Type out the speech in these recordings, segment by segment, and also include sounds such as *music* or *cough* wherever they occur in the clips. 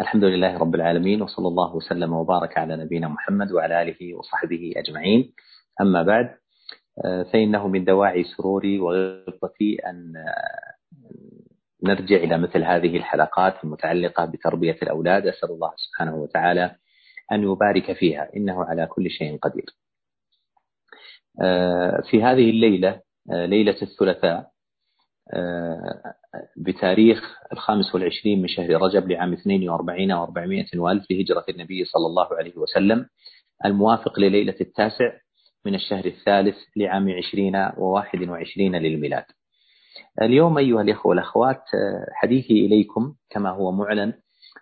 الحمد لله رب العالمين وصلى الله وسلم وبارك على نبينا محمد وعلى آله وصحبه أجمعين. أما بعد فإنه من دواعي سروري وغبطتي أن نرجع إلى مثل هذه الحلقات المتعلقة بتربية الأولاد. أسأل الله سبحانه وتعالى أن يبارك فيها إنه على كل شيء قدير. في هذه الليلة ليلة الثلاثاء بتاريخ الخامس والعشرين من شهر رجب لعام 42 و400 وألف لهجرة النبي صلى الله عليه وسلم الموافق لليلة التاسع من الشهر الثالث لعام عشرين وواحد وعشرين للميلاد. اليوم أيها الإخوة والأخوات حديثي إليكم كما هو معلن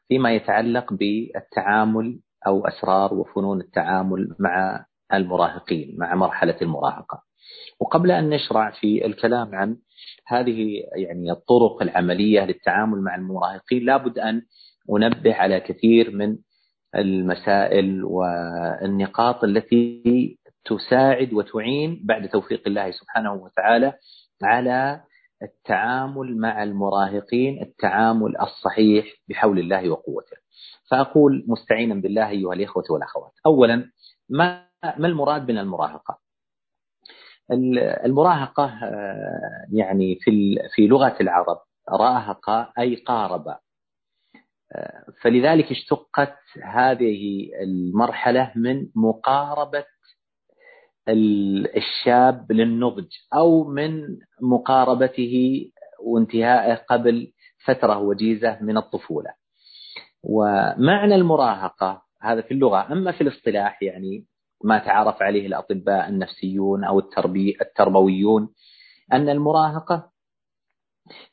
فيما يتعلق بالتعامل أو أسرار وفنون التعامل مع المراهقين مع مرحلة المراهقة. وقبل أن نشرع في الكلام عن هذه يعني الطرق العملية للتعامل مع المراهقين لابد أن أنبه على كثير من المسائل والنقاط التي تساعد وتعين بعد توفيق الله سبحانه وتعالى على التعامل مع المراهقين التعامل الصحيح بحول الله وقوته. فأقول مستعينا بالله أيها الإخوة والأخوات. أولا ما ما المراد من المراهقة؟ المراهقة يعني في في لغة العرب راهق أي قارب. فلذلك اشتقت هذه المرحلة من مقاربة الشاب للنضج أو من مقاربته وانتهائه قبل فترة وجيزة من الطفولة. ومعنى المراهقة هذا في اللغة أما في الاصطلاح يعني ما تعرف عليه الأطباء النفسيون أو التربي التربويون أن المراهقة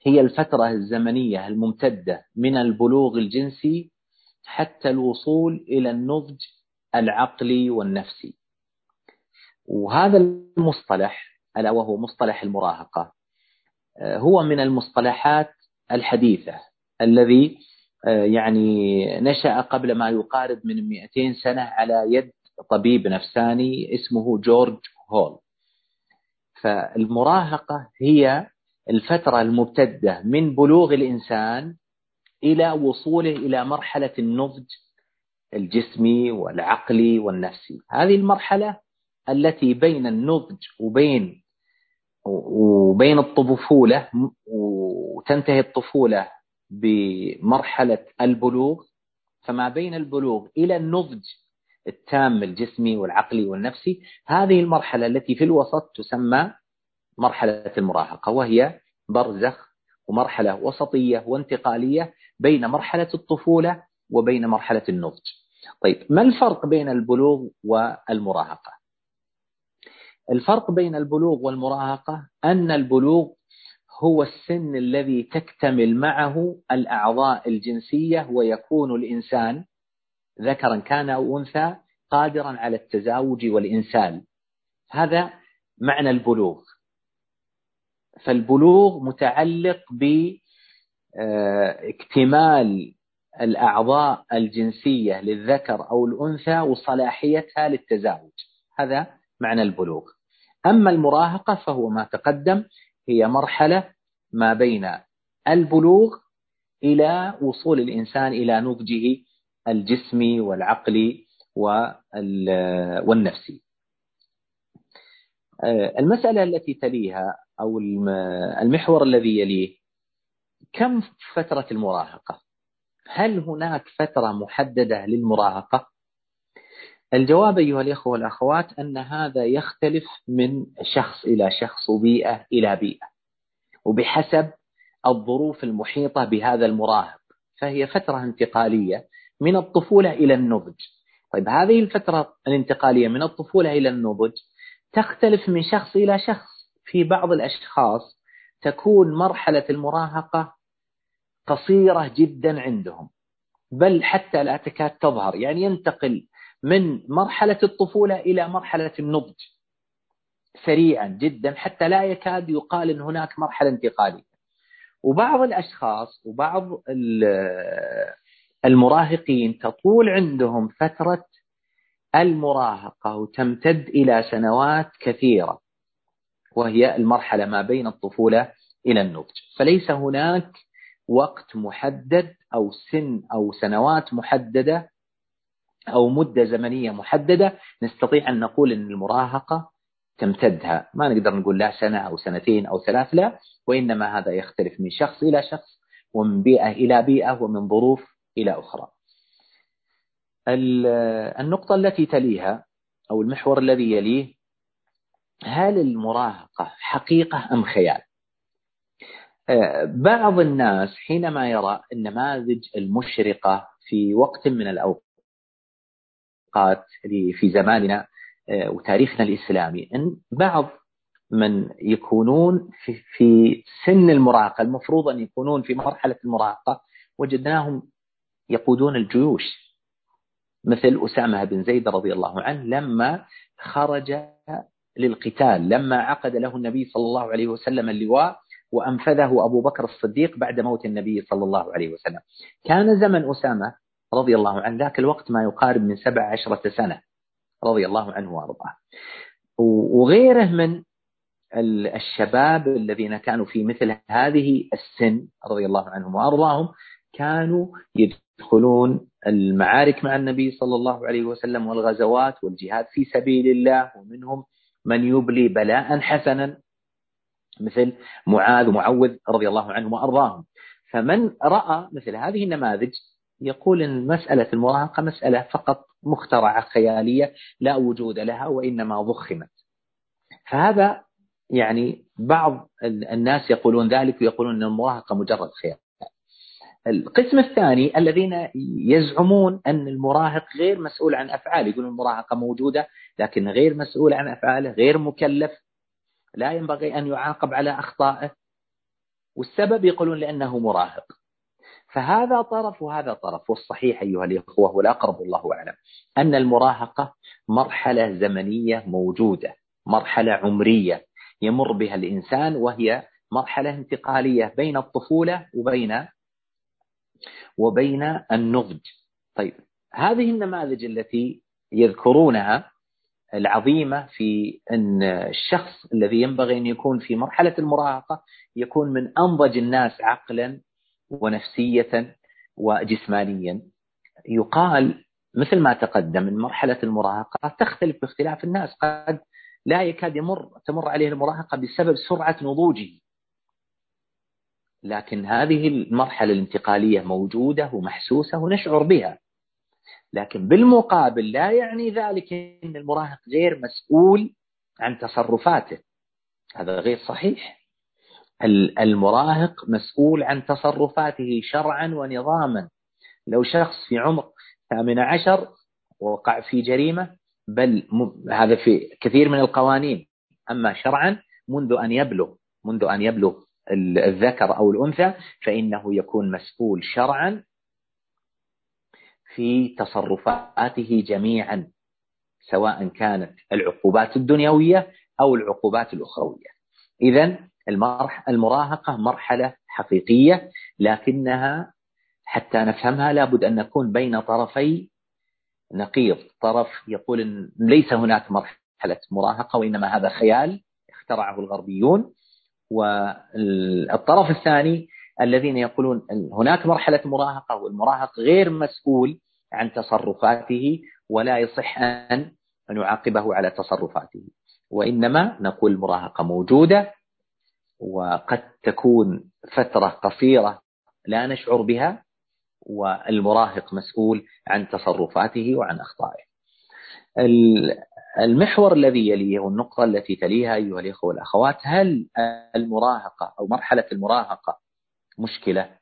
هي الفترة الزمنية الممتدة من البلوغ الجنسي حتى الوصول إلى النضج العقلي والنفسي. وهذا المصطلح ألا وهو مصطلح المراهقة هو من المصطلحات الحديثة الذي يعني نشأ قبل ما يقارب من 200 سنة على يد طبيب نفساني اسمه جورج هول. فالمراهقة هي الفترة الممتدة من بلوغ الإنسان إلى وصوله إلى مرحلة النضج الجسمي والعقلي والنفسي. هذه المرحلة التي بين النضج وبين وبين الطفولة وتنتهي الطفولة بمرحلة البلوغ. فما بين البلوغ إلى النضج التام الجسمي والعقلي والنفسي هذه المرحلة التي في الوسط تسمى مرحلة المراهقة وهي برزخ ومرحلة وسطية وانتقالية بين مرحلة الطفولة وبين مرحلة النضج. طيب ما الفرق بين البلوغ والمراهقة؟ الفرق بين البلوغ والمراهقة أن البلوغ هو السن الذي تكتمل معه الأعضاء الجنسية ويكون الإنسان ذكرا كان أو أنثى قادرا على التزاوج والإنسال هذا معنى البلوغ. فالبلوغ متعلق باكتمال الأعضاء الجنسية للذكر أو الأنثى وصلاحيتها للتزاوج. هذا معنى البلوغ. أما المراهقة فهو ما تقدم هي مرحلة ما بين البلوغ إلى وصول الإنسان إلى نضجه الجسمي والعقلي والنفسي المسألة التي تليها أو المحور الذي يليه كم فترة المراهقة؟ هل هناك فترة محددة للمراهقة؟ الجواب أيها الإخوة والأخوات أن هذا يختلف من شخص إلى شخص وبيئة إلى بيئة. وبحسب الظروف المحيطة بهذا المراهق فهي فترة انتقالية من الطفولة إلى النضج. طيب هذه الفترة الانتقالية من الطفولة إلى النضج تختلف من شخص إلى شخص. في بعض الأشخاص تكون مرحلة المراهقة قصيرة جدا عندهم بل حتى لا تكاد تظهر. يعني ينتقل من مرحلة الطفولة إلى مرحلة النضج سريعا جدا حتى لا يكاد يقال أن هناك مرحلة انتقالية. وبعض الأشخاص وبعض المراهقين تطول عندهم فترة المراهقة وتمتد إلى سنوات كثيرة وهي المرحلة ما بين الطفولة إلى النضج. فليس هناك وقت محدد أو سن أو سنوات محددة أو مدة زمنية محددة نستطيع أن نقول أن المراهقة تمتدها. ما نقدر نقول لا سنة أو سنتين أو ثلاث لا وإنما هذا يختلف من شخص إلى شخص ومن بيئة إلى بيئة ومن ظروف إلى أخرى. النقطة التي تليها أو المحور الذي يليه هل المراهقة حقيقة أم خيال؟ بعض الناس حينما يرى النماذج المشرقة في وقت من الأوقات في زماننا وتاريخنا الإسلامي أن بعض من يكونون في, في سن المراهقة المفروض أن يكونون في مرحلة المراهقة وجدناهم يقودون الجيوش. مثل أسامة بن زيد رضي الله عنه لما خرج للقتال لما عقد له النبي صلى الله عليه وسلم اللواء وأنفذه أبو بكر الصديق بعد موت النبي صلى الله عليه وسلم. كان زمن أسامة رضي الله عنه ذاك الوقت ما يقارب من سبع عشرة سنة رضي الله عنه وأرضاه. وغيره من الشباب الذين كانوا في مثل هذه السن رضي الله عنهم وأرضاهم كانوا يدخلون المعارك مع النبي صلى الله عليه وسلم والغزوات والجهاد في سبيل الله ومنهم من يبلي بلاء حسنا مثل معاذ ومعوذ رضي الله عنهم وأرضاهم فمن رأى مثل هذه النماذج يقول إن مسألة المراهقة مسألة فقط مخترعة خيالية لا وجود لها وإنما ضخمت. فهذا يعني بعض الناس يقولون ذلك ويقولون إن المراهقة مجرد خيال. القسم الثاني الذين يزعمون أن المراهق غير مسؤول عن أفعاله، يقولون المراهقة موجودة لكن غير مسؤول عن أفعاله، غير مكلف لا ينبغي أن يعاقب على أخطائه. والسبب يقولون لأنه مراهق. فهذا طرف وهذا طرف والصحيح أيها الإخوة والأقرب الله أعلم أن المراهقة مرحلة زمنية موجودة مرحلة عمرية يمر بها الإنسان وهي مرحلة انتقالية بين الطفولة وبين وبين النضج. طيب هذه النماذج التي يذكرونها العظيمة في أن الشخص الذي ينبغي أن يكون في مرحلة المراهقة يكون من أنضج الناس عقلا ونفسية وجسمانيا. يقال مثل ما تقدم من مرحلة المراهقة تختلف باختلاف الناس. قد لا يكاد يمر تمر عليه المراهقة بسبب سرعة نضوجه. لكن هذه المرحلة الانتقالية موجودة ومحسوسة ونشعر بها. لكن بالمقابل لا يعني ذلك أن المراهق غير مسؤول عن تصرفاته. هذا غير صحيح. المراهق مسؤول عن تصرفاته شرعا ونظاما. لو شخص في عمر ثامن عشر وقع في جريمة بل هذا في كثير من القوانين. أما شرعا منذ أن يبلغ منذ أن يبلغ الذكر أو الأنثى فإنه يكون مسؤول شرعا في تصرفاته جميعا سواء كانت العقوبات الدنيوية أو العقوبات الأخروية. إذا المراهقة مرحلة حقيقية لكنها حتى نفهمها لابد أن نكون بين طرفي نقيض. طرف يقول إن ليس هناك مرحلة مراهقة وإنما هذا خيال اخترعه الغربيون. والطرف الثاني الذين يقولون هناك مرحلة مراهقة والمراهق غير مسؤول عن تصرفاته ولا يصح أن نعاقبه على تصرفاته. وإنما نقول المراهقة موجودة وقد تكون فترة قصيرة لا نشعر بها والمراهق مسؤول عن تصرفاته وعن أخطائه. المحور الذي يليه والنقطة التي تليها أيها الإخوة والأخوات هل المراهقة أو مرحلة المراهقة مشكلة؟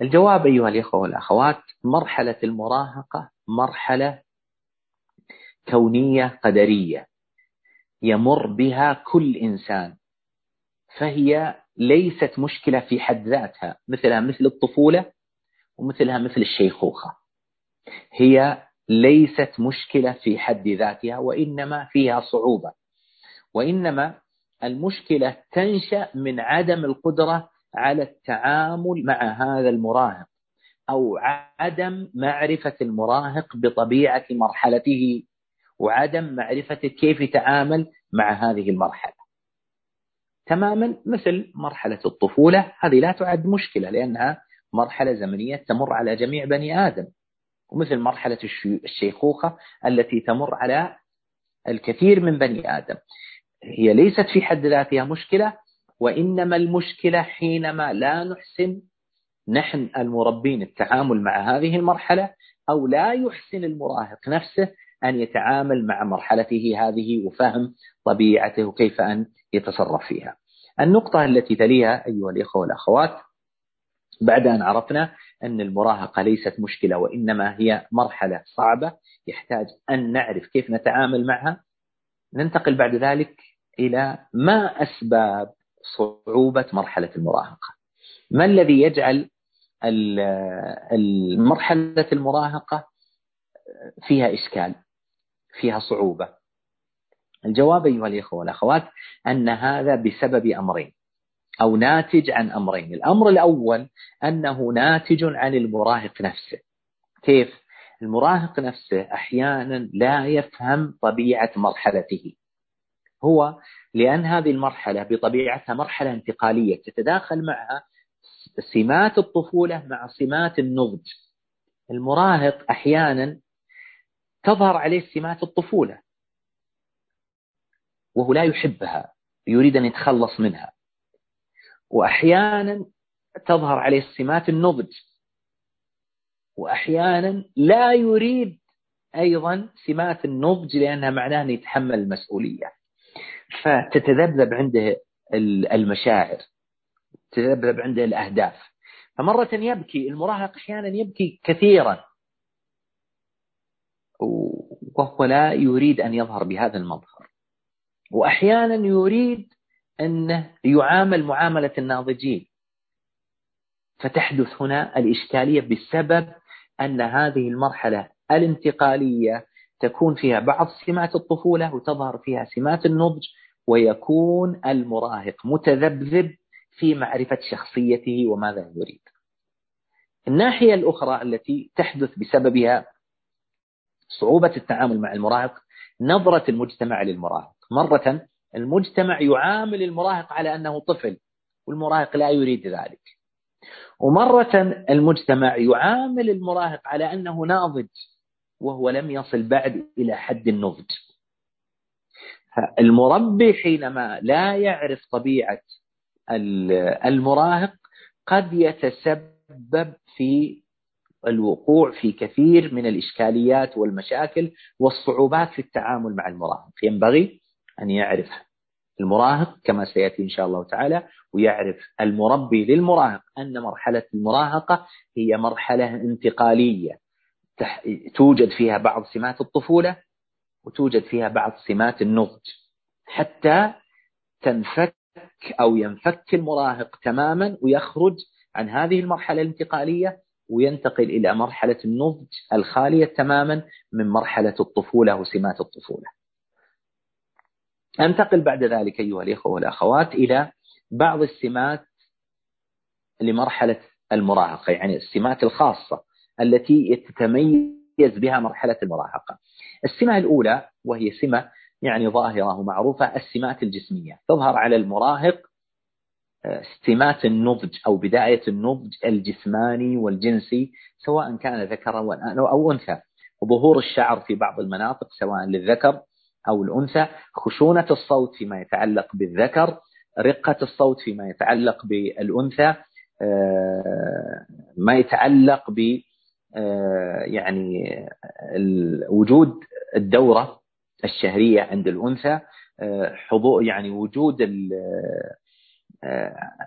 الجواب أيها الإخوة والأخوات مرحلة المراهقة مرحلة كونية قدرية يمر بها كل إنسان فهي ليست مشكلة في حد ذاتها مثلها مثل الطفولة ومثلها مثل الشيخوخة هي ليست مشكلة في حد ذاتها وإنما فيها صعوبة. وإنما المشكلة تنشأ من عدم القدرة على التعامل مع هذا المراهق أو عدم معرفة المراهق بطبيعة مرحلته وعدم معرفة كيف يتعامل مع هذه المرحلة. تماما مثل مرحلة الطفولة هذه لا تعد مشكلة لأنها مرحلة زمنية تمر على جميع بني آدم. ومثل مرحلة الشيخوخة التي تمر على الكثير من بني آدم. هي ليست في حد ذاتها مشكلة وإنما المشكلة حينما لا نحسن نحن المربين التعامل مع هذه المرحلة أو لا يحسن المراهق نفسه أن يتعامل مع مرحلته هذه وفهم طبيعته وكيف أن يتصرف فيها. النقطة التي تليها أيها الإخوة والأخوات بعد أن عرفنا أن المراهقة ليست مشكلة وإنما هي مرحلة صعبة. يحتاج أن نعرف كيف نتعامل معها. ننتقل بعد ذلك إلى ما أسباب صعوبة مرحلة المراهقة. ما الذي يجعل المرحلة المراهقة فيها إشكال فيها صعوبة؟ الجواب أيها الإخوة والأخوات أن هذا بسبب أمرين. أو ناتج عن أمرين. الأمر الأول أنه ناتج عن المراهق نفسه. كيف؟ المراهق نفسه أحيانا لا يفهم طبيعة مرحلته. هو لأن هذه المرحلة بطبيعتها مرحلة انتقالية تتداخل معها سمات الطفولة مع سمات النضج. المراهق أحيانا تظهر عليه سمات الطفولة وهو لا يحبها يريد أن يتخلص منها. وأحيانا تظهر عليه سمات النضج. وأحيانا لا يريد أيضا سمات النضج لأنها معناه أن يتحمل المسؤولية. فتتذبذب عنده المشاعر تتذبذب عنده الأهداف. فمرة يبكي المراهق أحيانا يبكي كثيرا. وهو لا يريد أن يظهر بهذا المظهر. وأحيانا يريد أنه يعامل معاملة الناضجين فتحدث هنا الإشكالية بسبب أن هذه المرحلة الانتقالية تكون فيها بعض سمات الطفولة وتظهر فيها سمات النضج ويكون المراهق متذبذب في معرفة شخصيته وماذا يريد. الناحية الأخرى التي تحدث بسببها صعوبة التعامل مع المراهق نظرة المجتمع للمراهق. مرة المجتمع يعامل المراهق على أنه طفل والمراهق لا يريد ذلك. ومرة المجتمع يعامل المراهق على أنه ناضج وهو لم يصل بعد إلى حد النضج. المربي حينما لا يعرف طبيعة المراهق قد يتسبب في الوقوع في كثير من الإشكاليات والمشاكل والصعوبات في التعامل مع المراهق. ينبغي أن يعرف المراهق كما سيأتي إن شاء الله تعالى ويعرف المربي للمراهق أن مرحلة المراهقة هي مرحلة انتقالية. توجد فيها بعض سمات الطفولة وتوجد فيها بعض سمات النضج. حتى تنفك أو ينفك المراهق تماما ويخرج عن هذه المرحلة الانتقالية وينتقل إلى مرحلة النضج الخالية تماما من مرحلة الطفولة وسمات الطفولة. أنتقل بعد ذلك أيها الإخوة والأخوات إلى بعض السمات لمرحلة المراهقة يعني السمات الخاصة التي تتميز بها مرحلة المراهقة. السمة الأولى وهي سمة يعني ظاهرة ومعروفة السمات الجسمية. تظهر على المراهق آه، سمات النضج أو بداية النضج الجسماني والجنسي سواء كان ذكرا أو أنثى. ظهور الشعر في بعض المناطق سواء للذكر أو الأنثى خشونة الصوت فيما يتعلق بالذكر رقة الصوت فيما يتعلق بالأنثى آه، ما يتعلق ب آه، يعني وجود الدورة الشهرية عند الأنثى آه، حضور يعني وجود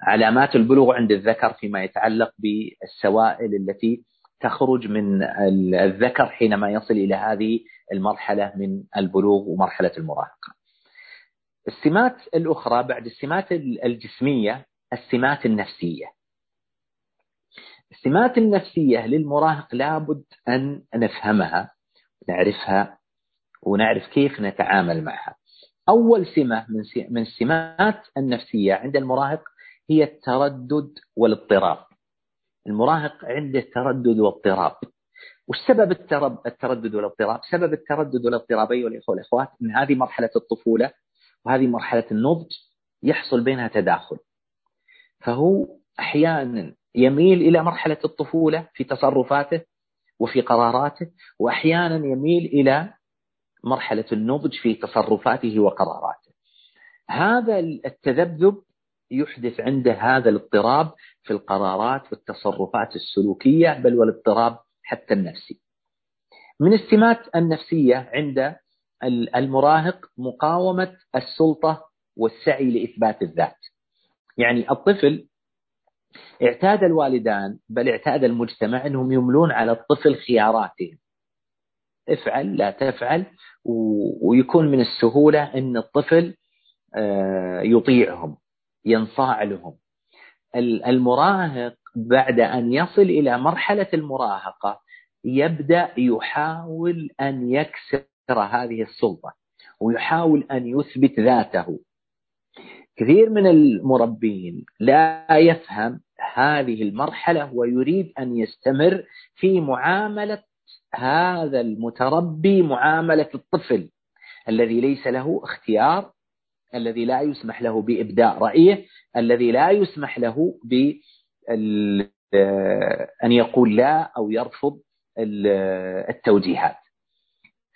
علامات البلوغ عند الذكر فيما يتعلق بالسوائل التي تخرج من الذكر حينما يصل إلى هذه المرحلة من البلوغ ومرحلة المراهقة. السمات الأخرى بعد السمات الجسمية السمات النفسية. السمات النفسية للمراهق لابد أن نفهمها نعرفها ونعرف كيف نتعامل معها. أول سمة من السمات النفسية عند المراهق هي التردد والاضطراب. المراهق عنده تردد واضطراب وش سبب التردد والاضطراب؟ سبب التردد والاضطراب أيها الإخوة والأخوات إن هذه مرحلة الطفولة وهذه مرحلة النضج يحصل بينها تداخل فهو أحيانا يميل إلى مرحلة الطفولة في تصرفاته وفي قراراته وأحيانا يميل إلى مرحلة النضج في تصرفاته وقراراته هذا التذبذب يحدث عنده هذا الاضطراب في القرارات والتصرفات السلوكية بل والاضطراب حتى النفسي. من السمات النفسية عند المراهق مقاومة السلطة والسعي لإثبات الذات. يعني الطفل اعتاد الوالدان بل اعتاد المجتمع أنهم يملون على الطفل خياراتهم. افعل لا تفعل ويكون من السهولة أن الطفل آه، يطيعهم ينصاع لهم. المراهق بعد أن يصل إلى مرحلة المراهقة يبدأ يحاول أن يكسر هذه السلطة ويحاول أن يثبت ذاته. كثير من المربين لا يفهم هذه المرحلة ويريد أن يستمر في معاملة هذا المتربي معاملة الطفل الذي ليس له اختيار الذي لا يسمح له بإبداء رأيه الذي لا يسمح له ب أن يقول لا أو يرفض التوجيهات.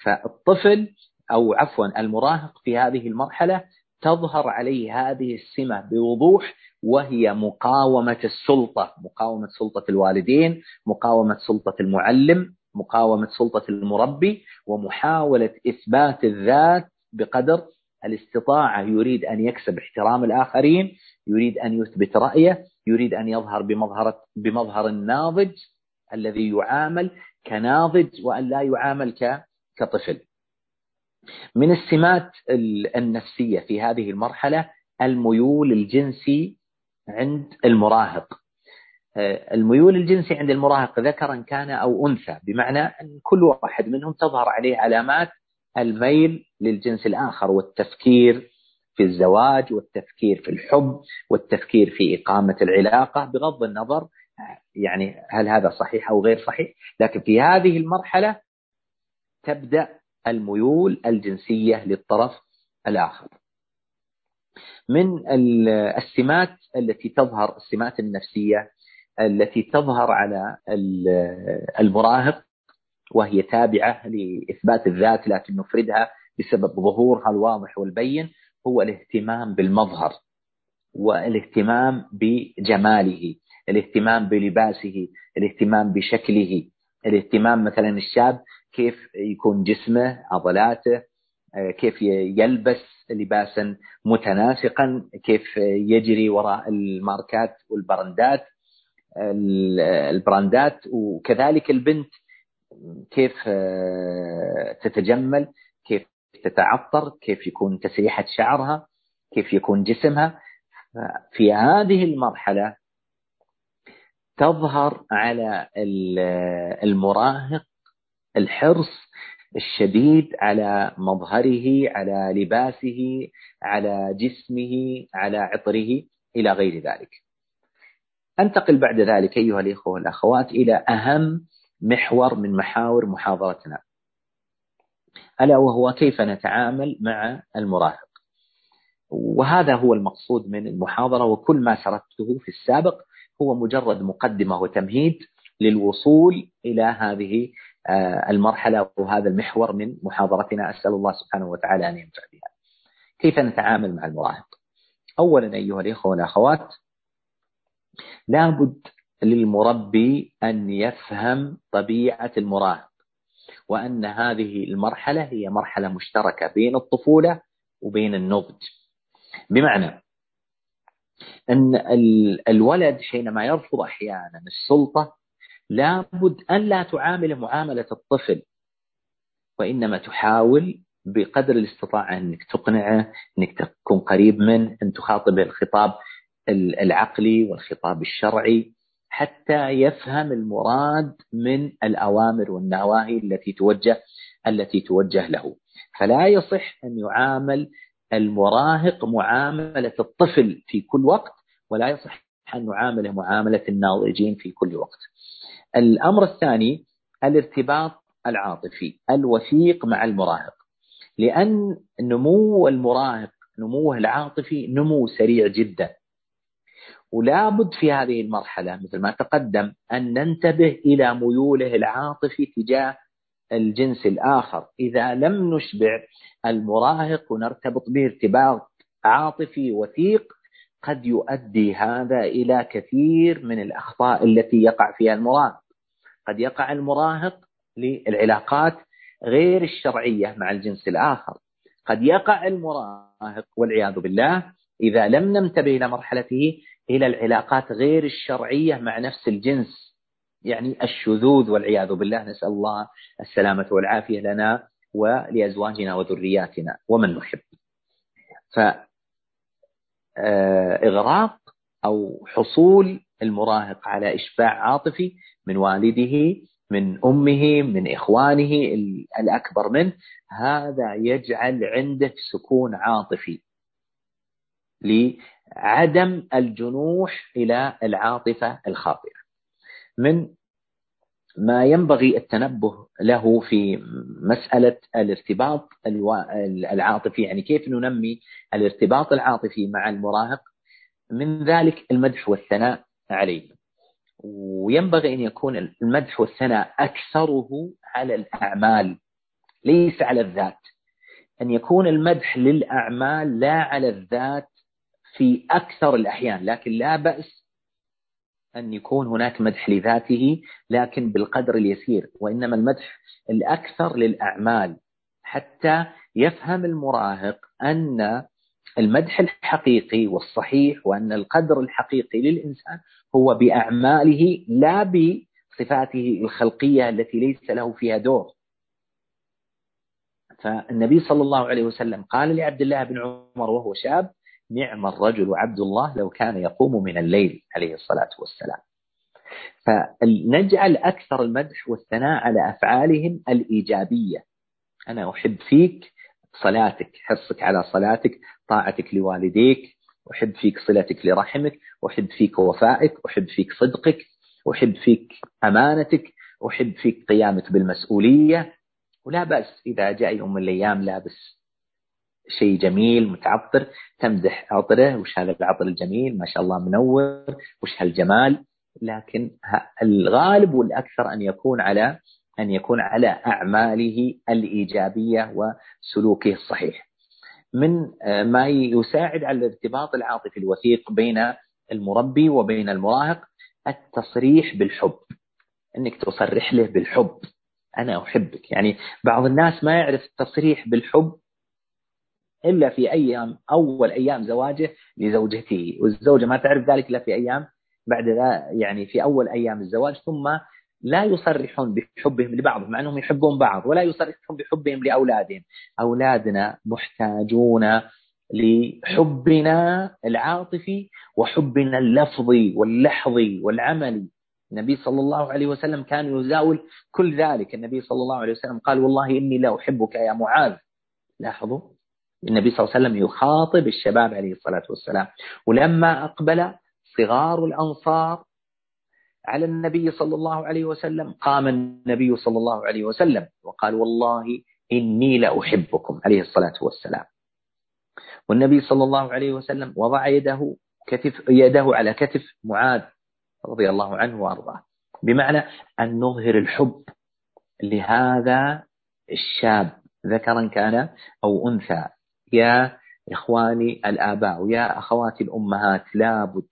فالطفل أو عفوا المراهق في هذه المرحلة تظهر عليه هذه السمة بوضوح وهي مقاومة السلطة مقاومة سلطة الوالدين مقاومة سلطة المعلم مقاومة سلطة المربي ومحاولة إثبات الذات بقدر الاستطاعة يريد أن يكسب احترام الآخرين يريد أن يثبت رأيه يريد أن يظهر بمظهر بمظهر الناضج الذي يعامل كناضج وأن لا يعامل كطفل. من السمات النفسية في هذه المرحلة الميول الجنسي عند المراهق. الميول الجنسي عند المراهق ذكرا كان أو أنثى بمعنى أن كل واحد منهم تظهر عليه علامات الميل للجنس الآخر والتفكير في الزواج والتفكير في الحب والتفكير في إقامة العلاقة بغض النظر يعني هل هذا صحيح أو غير صحيح. لكن في هذه المرحلة تبدأ الميول الجنسية للطرف الآخر. من السمات التي تظهر السمات النفسية التي تظهر على المراهق وهي تابعة لإثبات الذات لكن نفردها بسبب ظهورها الواضح والبين هو الاهتمام بالمظهر والاهتمام بجماله الاهتمام بلباسه الاهتمام بشكله الاهتمام مثلا الشاب كيف يكون جسمه عضلاته كيف يلبس لباسا متناسقا كيف يجري وراء الماركات والبراندات البراندات وكذلك البنت كيف تتجمل كيف تتعطر كيف يكون تسريحة شعرها كيف يكون جسمها. في هذه المرحلة تظهر على المراهق الحرص الشديد على مظهره على لباسه على جسمه على عطره إلى غير ذلك. أنتقل بعد ذلك أيها الإخوة والأخوات إلى أهم محور من محاور محاضرتنا. ألا وهو كيف نتعامل مع المراهق. وهذا هو المقصود من المحاضرة وكل ما سردته في السابق هو مجرد مقدمة وتمهيد للوصول إلى هذه آه، المرحلة وهذا المحور من محاضرتنا. أسأل الله سبحانه وتعالى أن ينفع بها. كيف نتعامل مع المراهق؟ أولا أيها الإخوة والأخوات لابد للمربي أن يفهم طبيعة المراهق وأن هذه المرحلة هي مرحلة مشتركة بين الطفولة وبين النضج. بمعنى أن الولد حينما يرفض أحيانا السلطة لابد أن لا تعامل معاملة الطفل وإنما تحاول بقدر الاستطاعة أنك تقنعه أنك تكون قريب منه أن تخاطبه الخطاب العقلي والخطاب الشرعي. حتى يفهم المراد من الأوامر والنواهي التي توجه التي توجه له. فلا يصح أن يعامل المراهق معاملة الطفل في كل وقت ولا يصح أن نعامله معاملة الناضجين في كل وقت. الأمر الثاني الارتباط العاطفي الوثيق مع المراهق. لأن نمو المراهق نموه العاطفي نمو سريع جدا. ولا بد في هذه المرحلة مثل ما تقدم أن ننتبه إلى ميوله العاطفي تجاه الجنس الآخر. إذا لم نشبع المراهق ونرتبط به ارتباط عاطفي وثيق قد يؤدي هذا إلى كثير من الأخطاء التي يقع فيها المراهق. قد يقع المراهق للعلاقات غير الشرعية مع الجنس الآخر. قد يقع المراهق والعياذ بالله إذا لم ننتبه إلى مرحلته إلى العلاقات غير الشرعية مع نفس الجنس. يعني الشذوذ والعياذ بالله نسأل الله السلامة والعافية لنا ولأزواجنا وذرياتنا ومن نحب. فإغراق أو حصول المراهق على إشباع عاطفي من والده من أمه من إخوانه الأكبر منه هذا يجعل عنده سكون عاطفي لعدم الجنوح إلى العاطفة الخاطئة. من ما ينبغي التنبه له في مسألة الارتباط العاطفي يعني كيف ننمي الارتباط العاطفي مع المراهق من ذلك المدح والثناء عليه. وينبغي أن يكون المدح والثناء أكثره على الأعمال ليس على الذات. أن يكون المدح للأعمال لا على الذات في أكثر الأحيان لكن لا بأس أن يكون هناك مدح لذاته لكن بالقدر اليسير وإنما المدح الأكثر للأعمال. حتى يفهم المراهق أن المدح الحقيقي والصحيح وأن القدر الحقيقي للإنسان هو بأعماله لا بصفاته الخلقية التي ليس له فيها دور. فالنبي صلى الله عليه وسلم قال لعبد الله بن عمر وهو شاب نعم الرجل عبد الله لو كان يقوم من الليل عليه الصلاة والسلام. فنجعل أكثر المدح والثناء على أفعالهم الإيجابية. أنا أحب فيك صلاتك حرصك على صلاتك طاعتك لوالديك أحب فيك صلتك لرحمك أحب فيك وفائك أحب فيك صدقك أحب فيك أمانتك أحب فيك قيامك بالمسؤولية. ولا بأس إذا جاء يوم من الأيام لابس شيء جميل متعطر تمدح عطره وش هذا العطر الجميل؟ ما شاء الله منور وش هالجمال؟ لكن الغالب والأكثر أن يكون على أن يكون على أعماله الإيجابية وسلوكه الصحيح. من ما يساعد على الارتباط العاطفي الوثيق بين المربي وبين المراهق التصريح بالحب. إنك تصرح له بالحب. أنا أحبك. يعني بعض الناس ما يعرف التصريح بالحب إلا في أيام أول أيام زواجه لزوجته. والزوجة ما تعرف ذلك إلا في أيام بعد ذا يعني في أول أيام الزواج ثم لا يصرحون بحبهم لبعض مع أنهم يحبون بعض ولا يصرحون بحبهم لأولادهم. أولادنا محتاجون لحبنا العاطفي وحبنا اللفظي واللحظي والعملي. النبي صلى الله عليه وسلم كان يزاول كل ذلك. النبي صلى الله عليه وسلم قال والله إني لا أحبك يا معاذ. لاحظوا؟ النبي صلى الله عليه وسلم يخاطب الشباب عليه الصلاة والسلام. ولما أقبل صغار الأنصار على النبي صلى الله عليه وسلم قام النبي صلى الله عليه وسلم وقال والله إني لأحبكم عليه الصلاة والسلام. والنبي صلى الله عليه وسلم وضع يده كتف يده على كتف معاذ رضي الله عنه وأرضاه. بمعنى أن نظهر الحب لهذا الشاب ذكرا كان أو أنثى. يا إخواني الآباء ويا أخواتي الأمهات لابد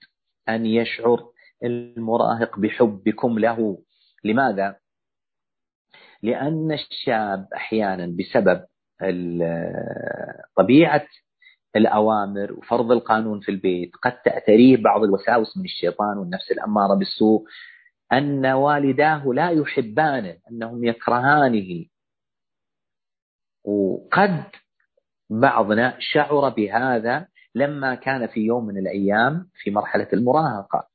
أن يشعر المراهق بحبكم له لماذا؟ لأن الشاب أحيانا بسبب طبيعة الأوامر وفرض القانون في البيت قد تأتريه بعض الوساوس من الشيطان والنفس الأمارة بالسوء أن والداه لا يحبانه أنهم يكرهانه وقد بعضنا شعر بهذا لما كان في يوم من الأيام في مرحلة المراهقة.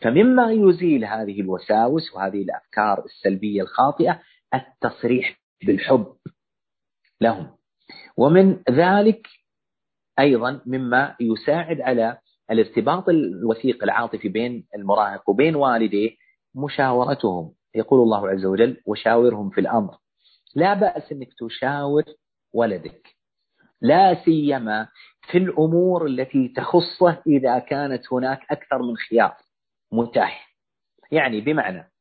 فمما يزيل هذه الوساوس وهذه الأفكار السلبية الخاطئة التصريح بالحب لهم. ومن ذلك أيضا مما يساعد على الارتباط الوثيق العاطفي بين المراهق وبين والديه مشاورتهم. يقول الله عز وجل وشاورهم في الأمر. لا بأس إنك تشاور ولدك. لا سيما في الأمور التي تخصه إذا كانت هناك أكثر من خيار متاح. يعني بمعنى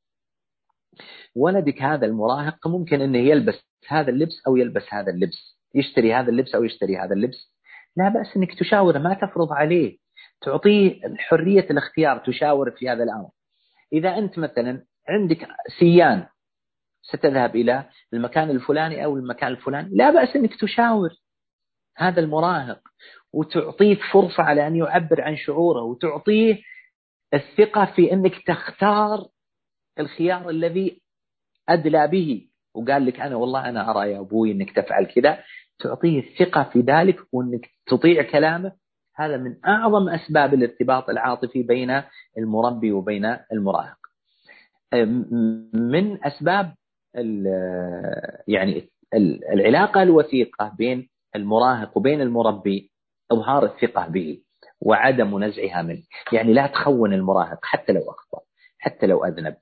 ولدك هذا المراهق ممكن أنه يلبس هذا اللبس أو يلبس هذا اللبس يشتري هذا اللبس أو يشتري هذا اللبس. لا بأس أنك تشاوره ما تفرض عليه. تعطيه حرية الاختيار تشاور في هذا الأمر. إذا أنت مثلا عندك سيان ستذهب إلى المكان الفلاني أو المكان الفلاني لا بأس أنك تشاور. هذا المراهق وتعطيه فرصة على أن يعبر عن شعوره وتعطيه الثقة في أنك تختار الخيار الذي أدلى به. وقال لك أنا والله أنا أرى يا أبوي أنك تفعل كذا. تعطيه الثقة في ذلك وأنك تطيع كلامه. هذا من أعظم أسباب الارتباط العاطفي بين المربي وبين المراهق. من أسباب يعني العلاقة الوثيقة بين المراهق وبين المربي إظهار الثقة به وعدم نزعها منه. يعني لا تخون المراهق حتى لو أخطأ حتى لو أذنب.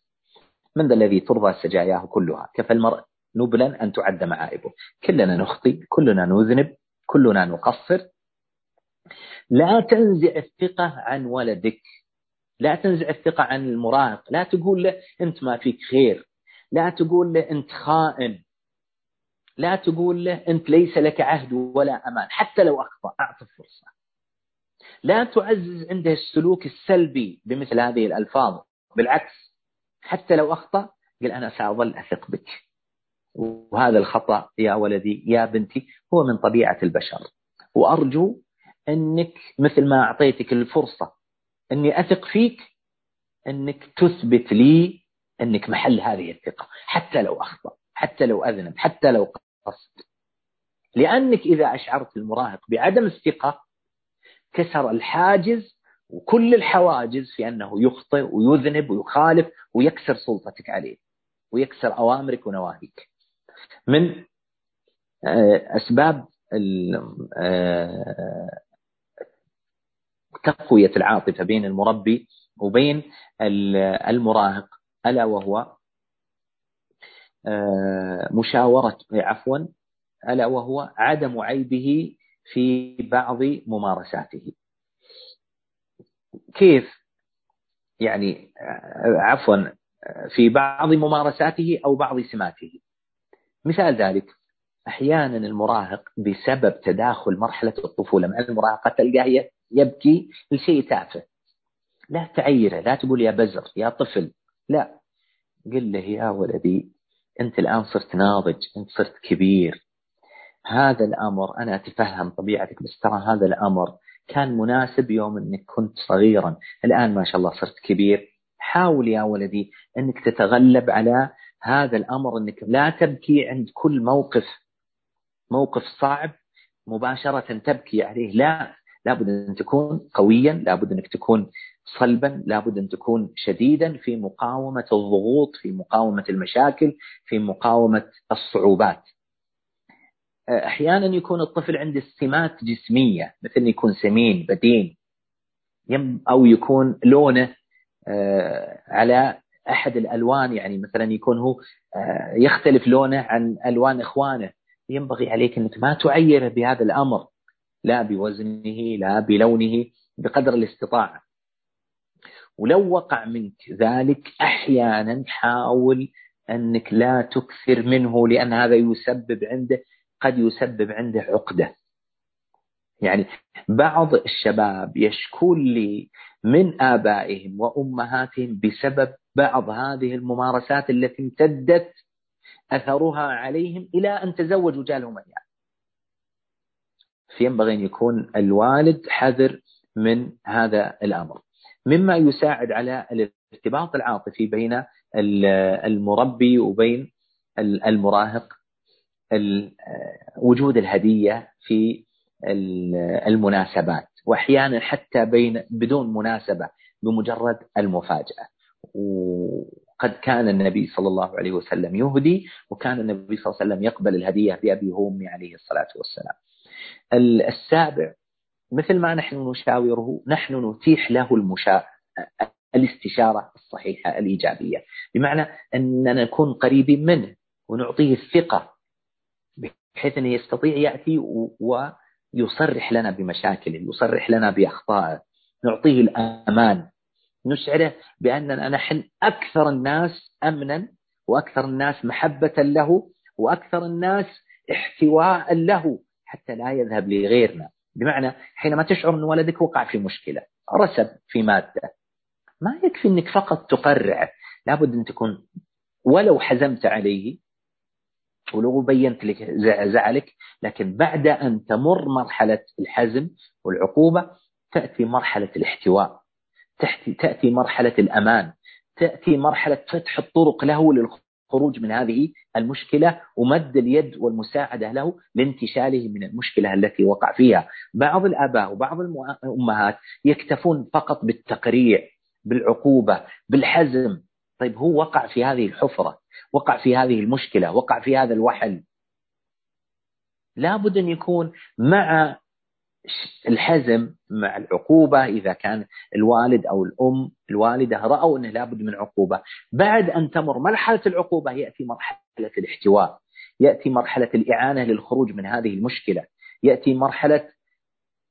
من ذا الذي ترضى سجاياه كلها؟ كفى المرء نبلا أن تعد معائبه. كلنا نخطي كلنا نذنب كلنا نقصر. لا تنزع الثقة عن ولدك. لا تنزع الثقة عن المراهق. لا تقول له أنت ما فيك خير. لا تقول له أنت خائن. لا تقول له أنت ليس لك عهد ولا أمان حتى لو أخطأ أعطه فرصة لا تعزز عنده السلوك السلبي بمثل هذه الألفاظ. بالعكس حتى لو أخطأ قل أنا سأظل أثق بك. وهذا الخطأ يا ولدي يا بنتي هو من طبيعة البشر. وأرجو أنك مثل ما أعطيتك الفرصة أني أثق فيك أنك تثبت لي أنك محل هذه الثقة حتى لو أخطأ حتى لو أذنب حتى لو قصد. لأنك إذا أشعرت المراهق بعدم الثقة كسر الحاجز وكل الحواجز في أنه يخطئ ويذنب ويخالف ويكسر سلطتك عليه ويكسر أوامرك ونواهيك. من آه، أسباب آه، تقوية العاطفة بين المربي وبين المراهق ألا وهو مشاورة عفوا ألا وهو عدم عيبه في بعض ممارساته. كيف؟ يعني عفوا في بعض ممارساته أو بعض سماته. مثال ذلك أحيانا المراهق بسبب تداخل مرحلة الطفولة مع المراهقة تلقاه يبكي لشيء تافه. لا تعيره لا تقول يا بزر يا طفل. لا. قل له يا ولدي أنت الآن صرت ناضج أنت صرت كبير. هذا الأمر أنا أتفهم طبيعتك بس ترى هذا الأمر كان مناسب يوم أنك كنت صغيرا. الآن ما شاء الله صرت كبير. حاول يا ولدي أنك تتغلب على هذا الأمر أنك لا تبكي عند كل موقف موقف صعب مباشرة تبكي عليه. لا لابد أن تكون قويا لابد أنك تكون صلبا لابد أن تكون شديدا في مقاومة الضغوط في مقاومة المشاكل في مقاومة الصعوبات. أحيانا يكون الطفل عنده سمات جسمية مثل يكون سمين بدين. أو يكون لونه آه، على أحد الألوان يعني مثلا يكون هو آه، يختلف لونه عن ألوان إخوانه. ينبغي عليك أنك ما تعيره بهذا الأمر لا بوزنه لا بلونه بقدر الاستطاعة. ولو وقع منك ذلك أحيانا حاول أنك لا تكثر منه لأن هذا يسبب عنده قد يسبب عنده عقدة. يعني بعض الشباب يشكون لي من آبائهم وأمهاتهم بسبب بعض هذه الممارسات التي امتدت أثرها عليهم إلى أن تزوجوا جالهم أيام فينبغي أن يكون الوالد حذر من هذا الأمر. مما يساعد على الارتباط العاطفي بين المربي وبين المراهق وجود الهدية في المناسبات وأحيانا حتى بين بدون مناسبة بمجرد المفاجأة وقد كان النبي صلى الله عليه وسلم يهدي وكان النبي صلى الله عليه وسلم يقبل الهدية بابي وامي عليه الصلاة والسلام. السابع مثل ما نحن نشاوره نحن نتيح له المشا... الاستشارة الصحيحة الإيجابية. بمعنى أننا نكون قريبين منه ونعطيه الثقة بحيث أنه يستطيع يأتي و... يصرح لنا بمشاكله يصرح لنا بأخطائه نعطيه الأمان. نشعره بأننا نحن أكثر الناس أمنا وأكثر الناس محبة له وأكثر الناس احتواء له حتى لا يذهب لغيرنا. بمعنى حينما تشعر أن ولدك وقع في مشكلة رسب في مادة. ما يكفي أنك فقط تقرعه لابد أن تكون ولو حزمت عليه ولو بينت لك زعلك لكن بعد أن تمر مرحلة الحزم والعقوبة تأتي مرحلة الاحتواء تأتي مرحلة الأمان تأتي مرحلة فتح الطرق له للخروج من هذه المشكلة ومد اليد والمساعدة له لانتشاله من المشكلة التي وقع فيها. بعض الآباء وبعض الأمهات يكتفون فقط بالتقريع بالعقوبة بالحزم. طيب هو وقع في هذه الحفرة وقع في هذه المشكلة وقع في هذا الوحل. لابد أن يكون مع الحزم مع العقوبة إذا كان الوالد أو الأم الوالدة رأوا أنه لابد من عقوبة. بعد أن تمر مرحلة العقوبة يأتي مرحلة الاحتواء يأتي مرحلة الإعانة للخروج من هذه المشكلة يأتي مرحلة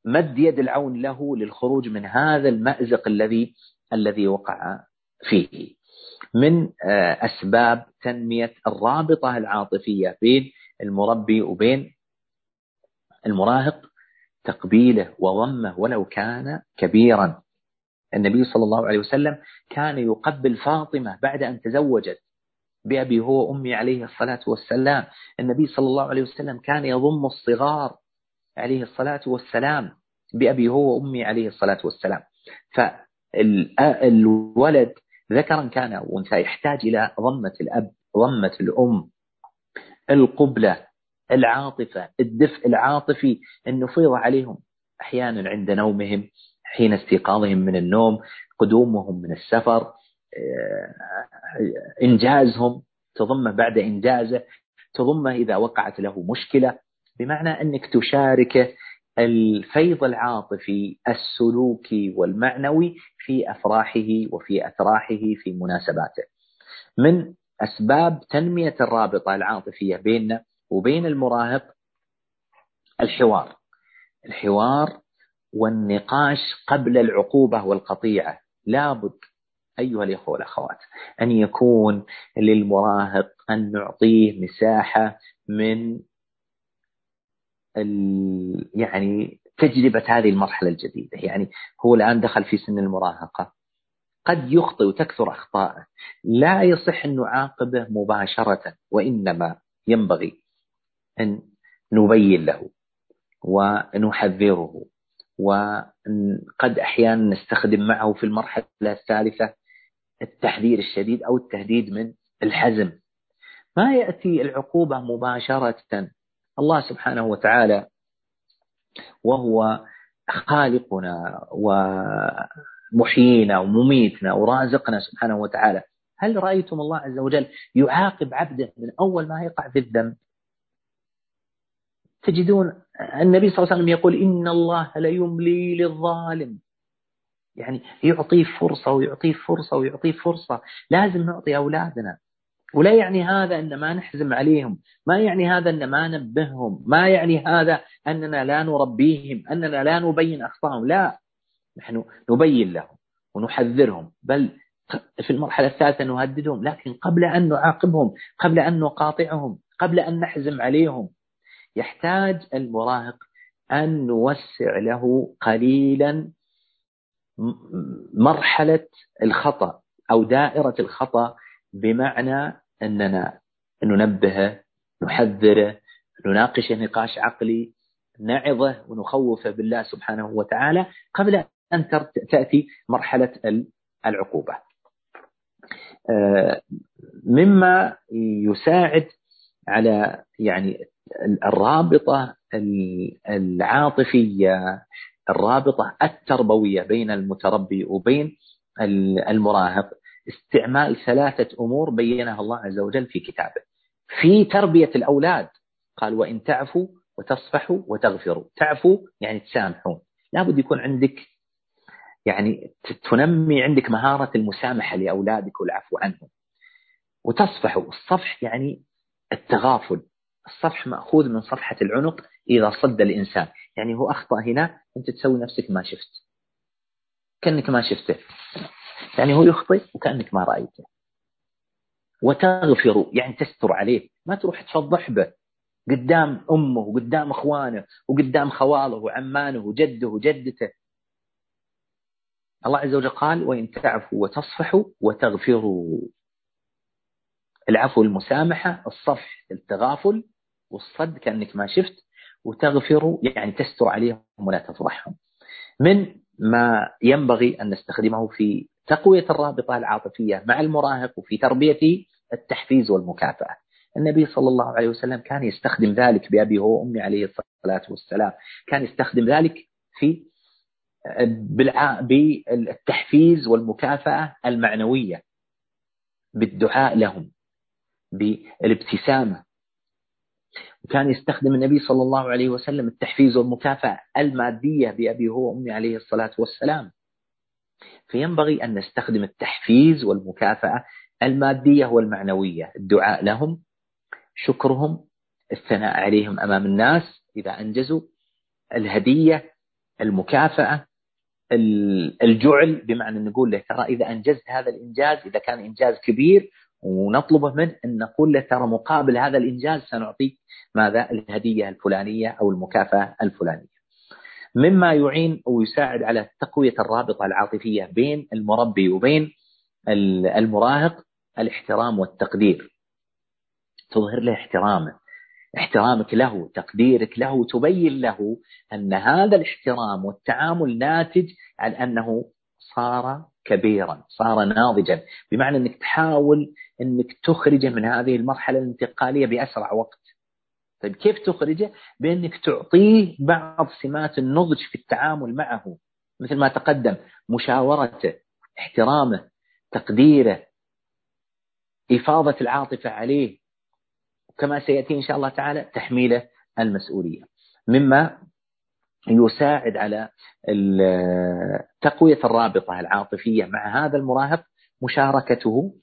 مد يد العون له للخروج من هذا المأزق الذي الذي وقع فيه. من آه، أسباب تنمية الرابطة العاطفية بين المربي وبين المراهق تقبيله وضمه ولو كان كبيرا. النبي صلى الله عليه وسلم كان يقبل فاطمة بعد أن تزوجت بأبي هو وأمي عليه الصلاة والسلام. النبي صلى الله عليه وسلم كان يضم الصغار عليه الصلاة والسلام بأبي هو وأمي عليه الصلاة والسلام. فالولد ذكرا كان أو أنثى يحتاج إلى ضمة الأب ضمة الأم. القبلة العاطفة الدفء العاطفي النفيض عليهم. أحيانا عند نومهم حين استيقاظهم من النوم قدومهم من السفر آه، إنجازهم تضمه بعد إنجازه تضمه إذا وقعت له مشكلة. بمعنى أنك تشاركه الفيض العاطفي السلوكي والمعنوي في أفراحه وفي أتراحه في مناسباته. من أسباب تنمية الرابطة العاطفية بيننا وبين المراهق الحوار. الحوار والنقاش قبل العقوبة والقطيعة. لابد أيها الإخوة والأخوات أن يكون للمراهق أن نعطيه مساحة من يعني تجربة هذه المرحلة الجديدة. يعني هو الآن دخل في سن المراهقة. قد يخطئ وتكثر أخطاءه. لا يصح أن نعاقبه مباشرة وإنما ينبغي أن نبين له ونحذره وقد أحيانا نستخدم معه في المرحلة الثالثة التحذير الشديد أو التهديد من الحزم. ما يأتي العقوبة مباشرة. الله سبحانه وتعالى وهو خالقنا ومحيينا ومميتنا ورازقنا سبحانه وتعالى. هل رأيتم الله عز وجل يعاقب عبده من أول ما يقع في الذنب؟ تجدون النبي صلى الله عليه وسلم يقول إن الله ليملي للظالم. يعني يعطيه فرصة ويعطيه فرصة ويعطيه فرصة. لازم نعطي أولادنا. ولا يعني هذا أن ما نحزم عليهم. ما يعني هذا أن ما نبههم ما يعني هذا أننا لا نربيهم. أننا لا نبين أخطائهم لا. نحن نبين لهم ونحذرهم. بل في المرحلة الثالثة نهددهم. لكن قبل أن نعاقبهم قبل أن نقاطعهم قبل أن نحزم عليهم يحتاج المراهق أن نوسع له قليلا مرحلة الخطأ أو دائرة الخطأ بمعنى أننا ننبهه نحذره نناقشه نقاش عقلي نعظه ونخوفه بالله سبحانه وتعالى قبل أن تأتي مرحلة العقوبة. آه، مما يساعد على يعني الرابطة العاطفية الرابطة التربوية بين المتربي وبين المراهق. استعمال ثلاثة أمور بينها الله عز وجل في كتابه. في تربية الأولاد قال وإن تعفوا وتصفحوا وتغفروا. تعفوا يعني تسامحون. لابد يكون عندك يعني تنمي عندك مهارة المسامحة لأولادك والعفو عنهم. وتصفحوا. الصفح يعني التغافل. الصفح مأخوذ من صفحة العنق إذا صد الإنسان. يعني هو أخطأ هنا أنت تسوي نفسك ما شفت. كأنك ما شفته. يعني هو يخطئ وكأنك ما رأيته. وتغفر يعني تستر عليه. ما تروح تفضح به قدام أمه وقدام إخوانه وقدام خوالة وعمانه وجده وجدته. الله عز وجل قال وإن تعفوا وتصفحوا وتغفروا. العفو المسامحة الصفح التغافل والصد كأنك ما شفت وتغفروا يعني تستر عليهم ولا تفضحهم. من ما ينبغي أن نستخدمه في تقوية الرابطة العاطفية مع المراهق وفي تربية التحفيز والمكافأة. النبي صلى الله عليه وسلم كان يستخدم ذلك بأبي هو وأمي عليه الصلاة والسلام. كان يستخدم ذلك في بالتحفيز والمكافأة المعنوية بالدعاء لهم بالابتسامة وكان يستخدم النبي صلى الله عليه وسلم التحفيز والمكافأة المادية بأبي هو وأمي عليه الصلاة والسلام. فينبغي أن نستخدم التحفيز والمكافأة المادية والمعنوية. الدعاء لهم شكرهم الثناء عليهم أمام الناس إذا أنجزوا الهدية المكافأة الجعل بمعنى نقول له ترى إذا أنجزت هذا الإنجاز إذا كان إنجاز كبير ونطلبه منه أن نقول له ترى مقابل هذا الإنجاز سنعطيك ماذا؟ الهدية الفلانية أو المكافأة الفلانية. مما يعين ويساعد على تقوية الرابطة العاطفية بين المربي وبين المراهق الاحترام والتقدير. تظهر له احترامه. احترامك له تقديرك له تبين له أن هذا الاحترام والتعامل ناتج عن أنه صار كبيرا صار ناضجا. بمعنى أنك تحاول أنك تخرجه من هذه المرحلة الانتقالية بأسرع وقت. طيب كيف تخرجه؟ بأنك تعطيه بعض سمات النضج في التعامل معه. مثل ما تقدم مشاورته احترامه تقديره إفاضة العاطفة عليه. كما سيأتي إن شاء الله تعالى تحميله المسؤولية. مما يساعد على تقوية الرابطة العاطفية مع هذا المراهق مشاركته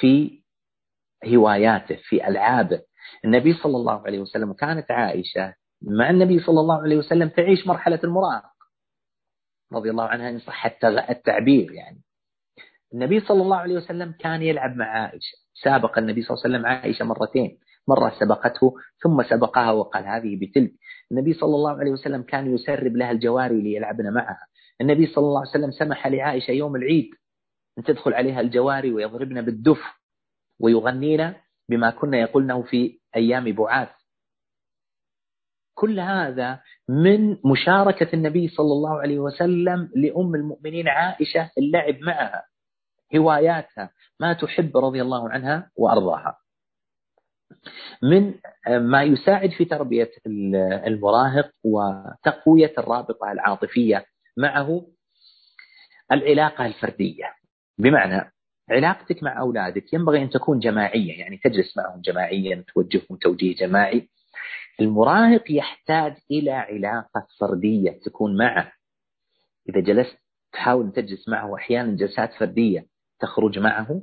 في هواياته في ألعابه. النبي صلى الله عليه وسلم كانت عائشة مع النبي صلى الله عليه وسلم تعيش مرحلة المراهق. رضي الله عنها إن صح التعبير يعني. النبي صلى الله عليه وسلم كان يلعب مع عائشة. سابق النبي صلى الله عليه وسلم عائشة مرتين. مرة سبقته ثم سبقها وقال هذه بتلك. النبي صلى الله عليه وسلم كان يسرب لها الجواري ليلعبن معها. النبي صلى الله عليه وسلم سمح لعائشة يوم العيد أن تدخل عليها الجواري ويضربن بالدف ويغنين بما كنا يقولنه في أيام بعاث. كل هذا من مشاركة النبي صلى الله عليه وسلم لأم المؤمنين عائشة اللعب معها هواياتها ما تحب رضي الله عنها وأرضاها. من ما يساعد في تربية المراهق وتقوية الرابطة العاطفية معه العلاقة الفردية. بمعنى علاقتك مع أولادك ينبغي أن تكون جماعية يعني تجلس معهم جماعيا توجههم توجيه جماعي. المراهق يحتاج إلى علاقة فردية تكون معه. إذا جلست تحاول تجلس معه أحيانا جلسات فردية تخرج معه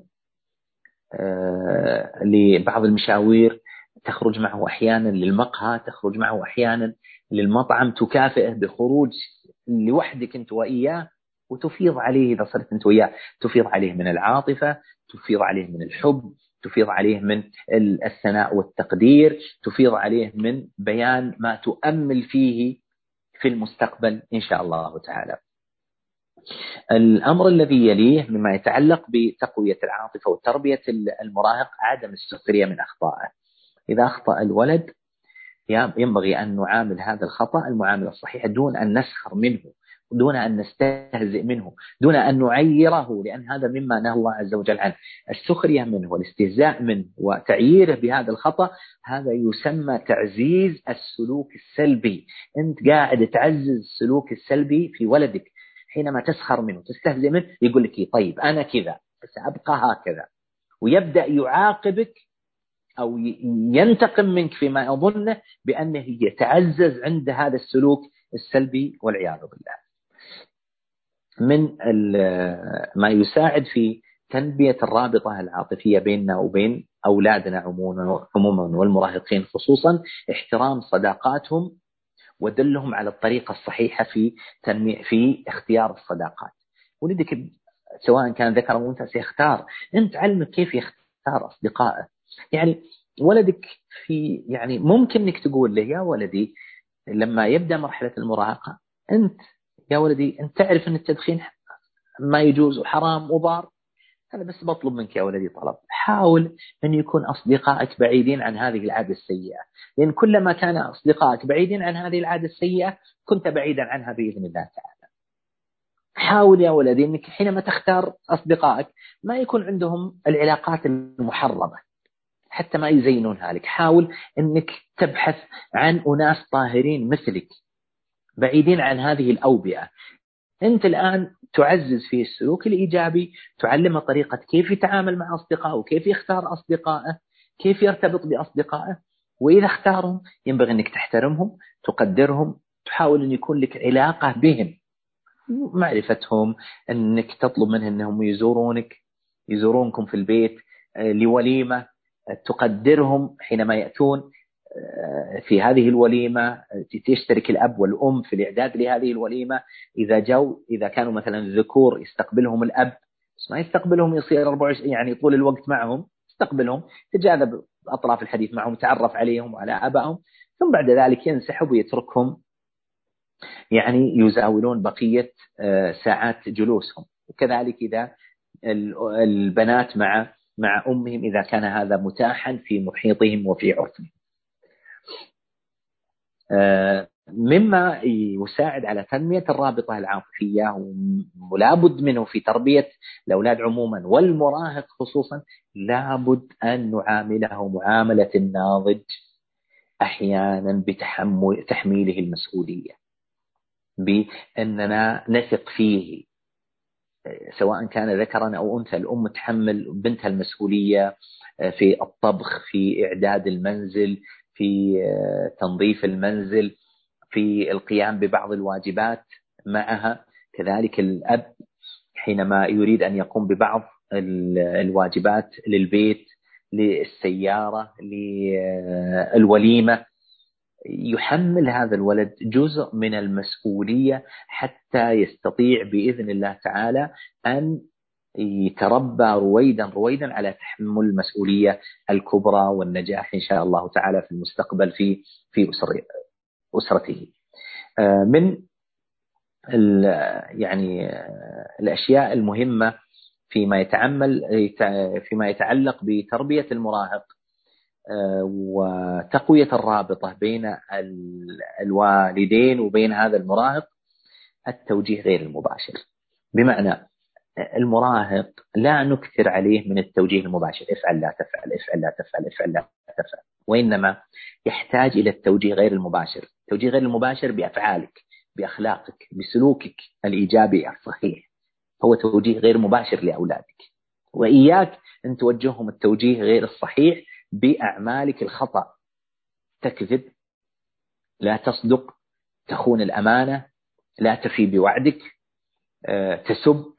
آه، لبعض المشاوير تخرج معه أحيانا للمقهى تخرج معه أحيانا للمطعم تكافئه بخروج لوحدك أنت وإياه. وتفيض عليه إذا صرت أنت وياه. تفيض عليه من العاطفة تفيض عليه من الحب تفيض عليه من الثناء والتقدير تفيض عليه من بيان ما تؤمل فيه في المستقبل إن شاء الله تعالى. الأمر الذي يليه مما يتعلق بتقوية العاطفة وتربية المراهق عدم السخرية من أخطائه. إذا أخطأ الولد ينبغي أن نعامل هذا الخطأ المعاملة الصحيحة دون أن نسخر منه. دون أن نستهزئ منه دون أن نعيره لأن هذا مما نهى الله عز وجل عنه. السخرية منه والاستهزاء منه وتعييره بهذا الخطأ هذا يسمى تعزيز السلوك السلبي. أنت قاعد تعزز السلوك السلبي في ولدك. حينما تسخر منه تستهزئ منه يقول لك إيه، طيب أنا كذا سأبقى هكذا. ويبدأ يعاقبك أو ينتقم منك فيما يظنه بأنه يتعزز عند هذا السلوك السلبي والعياذ بالله. من ما يساعد في تنبية الرابطة العاطفية بيننا وبين أولادنا عموما والمراهقين خصوصا احترام صداقاتهم ودلهم على الطريقة الصحيحة في تنمي في اختيار الصداقات. ولدك سواء كان ذكر أو أنثى سيختار. أنت علمك كيف يختار أصدقائه. يعني ولدك في يعني ممكن إنك تقول له يا ولدي لما يبدأ مرحلة المراهقة أنت يا ولدي أنت تعرف أن التدخين ما يجوز وحرام وضار؟ أنا بس بطلب منك يا ولدي طلب. حاول أن يكون أصدقائك بعيدين عن هذه العادة السيئة. لأن كلما كان أصدقائك بعيدين عن هذه العادة السيئة كنت بعيدا عنها بإذن الله تعالى. حاول يا ولدي أنك حينما تختار أصدقائك ما يكون عندهم العلاقات المحرمة حتى ما يزينونها لك. حاول أنك تبحث عن أناس طاهرين مثلك. بعيدين عن هذه الأوبئة. أنت الآن تعزز فيه السلوك الإيجابي تعلمه طريقة كيف يتعامل مع أصدقائه وكيف يختار أصدقائه كيف يرتبط بأصدقائه وإذا اختارهم ينبغي أنك تحترمهم تقدرهم تحاول أن يكون لك علاقة بهم. معرفتهم أنك تطلب منهم أنهم يزورونك يزورونكم في البيت آه، لوليمة تقدرهم حينما يأتون. آه، في هذه الوليمة تشترك الأب والأم في الإعداد لهذه الوليمة. إذا جو إذا كانوا مثلا ذكور يستقبلهم الأب بس ما يستقبلهم يصير 24 يعني طول الوقت معهم يستقبلهم تجاذب أطراف الحديث معهم تعرف عليهم وعلى أبائهم ثم بعد ذلك ينسحب ويتركهم. يعني يزاولون بقية آه، ساعات جلوسهم. وكذلك إذا البنات مع مع أمهم إذا كان هذا متاحا في محيطهم وفي عرفهم. آه، مما يساعد على تنمية الرابطة العاطفية ولابد منه في تربية الأولاد عموما والمراهق خصوصا لابد أن نعامله معاملة الناضج أحيانا بتحمل تحميله المسؤولية بأننا نثق فيه سواء كان ذكرا أو أنثى. الأم تحمل بنتها المسؤولية آه، في الطبخ في إعداد المنزل في آه، تنظيف المنزل في القيام ببعض الواجبات معها. كذلك الأب حينما يريد أن يقوم ببعض الواجبات للبيت للسيارة للوليمة يحمل هذا الولد جزء من المسؤولية حتى يستطيع بإذن الله تعالى أن يتربى رويدا رويدا على تحمل المسؤولية الكبرى والنجاح إن شاء الله تعالى في المستقبل في في أسرته. آه، من يعني الأشياء المهمة فيما يتعمل فيما يتعلق بتربية المراهق وتقوية الرابطة بين الوالدين وبين هذا المراهق التوجيه غير المباشر بمعنى المراهق لا نكثر عليه من التوجيه المباشر. افعل لا تفعل افعل لا تفعل افعل لا تفعل. وإنما يحتاج إلى التوجيه غير المباشر. التوجيه غير المباشر بأفعالك بأخلاقك بسلوكك الإيجابي الصحيح. هو توجيه غير مباشر لأولادك. وإياك أن توجههم التوجيه غير الصحيح بأعمالك الخطأ. تكذب لا تصدق تخون الأمانة لا تفي بوعدك آه، تسب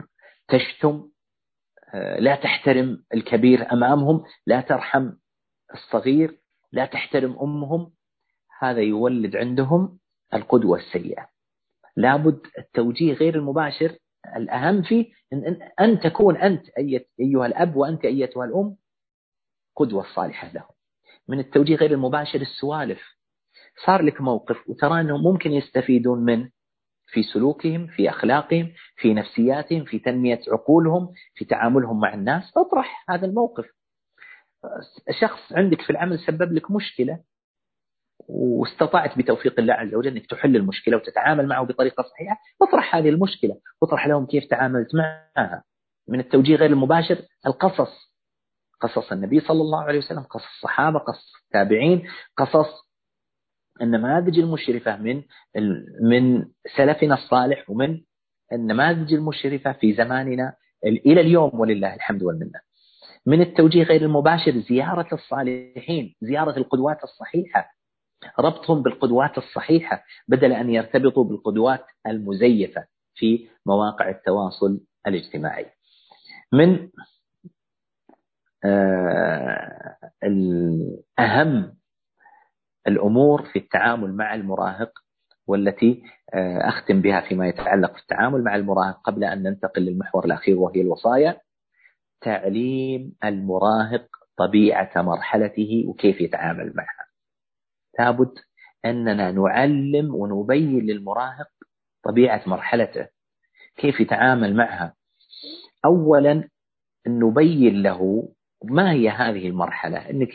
تشتم آه، لا تحترم الكبير أمامهم لا ترحم الصغير لا تحترم أمهم. هذا يولد عندهم القدوة السيئة. لابد التوجيه غير المباشر. الأهم فيه أن, أن تكون أنت أيها الأب وأنت أيتها الأم قدوة صالحة لهم. من التوجيه غير المباشر السوالف. صار لك موقف وترى أنهم ممكن يستفيدون منه. في سلوكهم في أخلاقهم في نفسياتهم في تنمية عقولهم في تعاملهم مع الناس. أطرح هذا الموقف. شخص عندك في العمل سبب لك مشكلة واستطعت بتوفيق الله عز وجل أنك تحل المشكلة وتتعامل معه بطريقة صحيحة، أطرح هذه المشكلة، واطرح لهم كيف تعاملت معها. من التوجيه غير المباشر القصص. قصص النبي صلى الله عليه وسلم قصص الصحابة قصص التابعين قصص النماذج المشرفة من من سلفنا الصالح ومن النماذج المشرفة في زماننا إلى اليوم ولله الحمد والمنة. من التوجيه غير المباشر زيارة الصالحين زيارة القدوات الصحيحة. ربطهم بالقدوات الصحيحة بدل أن يرتبطوا بالقدوات المزيفة في مواقع التواصل الاجتماعي. من آه، أهم الأمور في التعامل مع المراهق والتي آه، أختم بها فيما يتعلق في التعامل مع المراهق قبل أن ننتقل للمحور الأخير وهي الوصايا. تعليم المراهق طبيعة مرحلته وكيف يتعامل معها. لابد أننا نعلم ونبين للمراهق طبيعة مرحلته كيف يتعامل معها. أولا نبين له ما هي هذه المرحلة أنك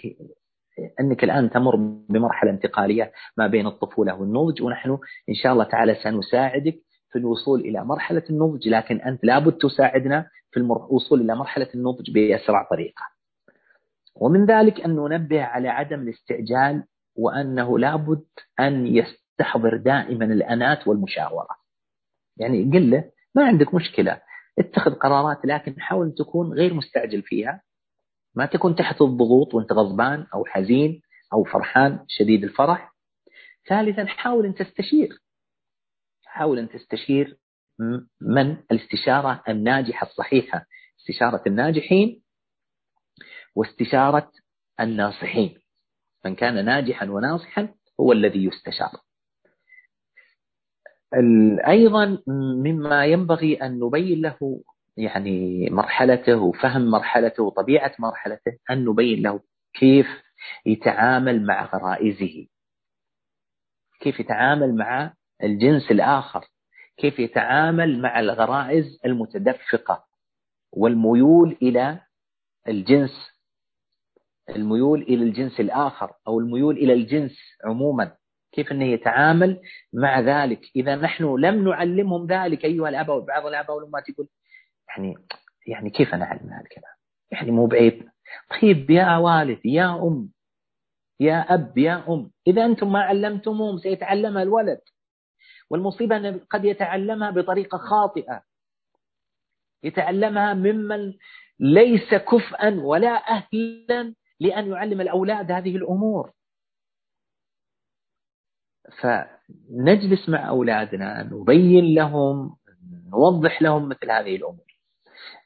أنك الآن تمر بمرحلة انتقالية ما بين الطفولة والنضج ونحن إن شاء الله تعالى سنساعدك في الوصول إلى مرحلة النضج لكن أنت لابد تساعدنا في الوصول إلى مرحلة النضج بأسرع طريقة. ومن ذلك أن ننبه على عدم الاستعجال وأنه لابد أن يستحضر دائما الأنات والمشاورة. يعني قل له ما عندك مشكلة اتخذ قرارات لكن حاول تكون غير مستعجل فيها. ما تكون تحت الضغوط وانت غضبان أو حزين أو فرحان شديد الفرح. ثالثا حاول أن تستشير. حاول أن تستشير من؟ الاستشارة الناجحة الصحيحة. استشارة الناجحين واستشارة الناصحين. من كان ناجحا وناصحا هو الذي يستشار. أيضا مما ينبغي أن نبين له يعني مرحلته وفهم مرحلته وطبيعة مرحلته أن نبين له كيف يتعامل مع غرائزه. كيف يتعامل مع الجنس الآخر. كيف يتعامل مع الغرائز المتدفقة والميول إلى الجنس الميول إلى الجنس الآخر أو الميول إلى الجنس عموما. كيف أنه يتعامل مع ذلك. إذا نحن لم نعلمهم ذلك أيها الآباء وبعض الآباء والأمهات يقول يعني يعني كيف نعلم هذا الكلام يعني مو بعيب. طيب يا والد يا أم يا أب يا أم إذا أنتم ما علمتموهم سيتعلمها الولد. والمصيبة أنه قد يتعلمها بطريقة خاطئة. يتعلمها ممن ليس كفءا ولا أهلا لأن يعلم الأولاد هذه الأمور. فنجلس مع أولادنا نبين لهم نوضح لهم مثل هذه الأمور.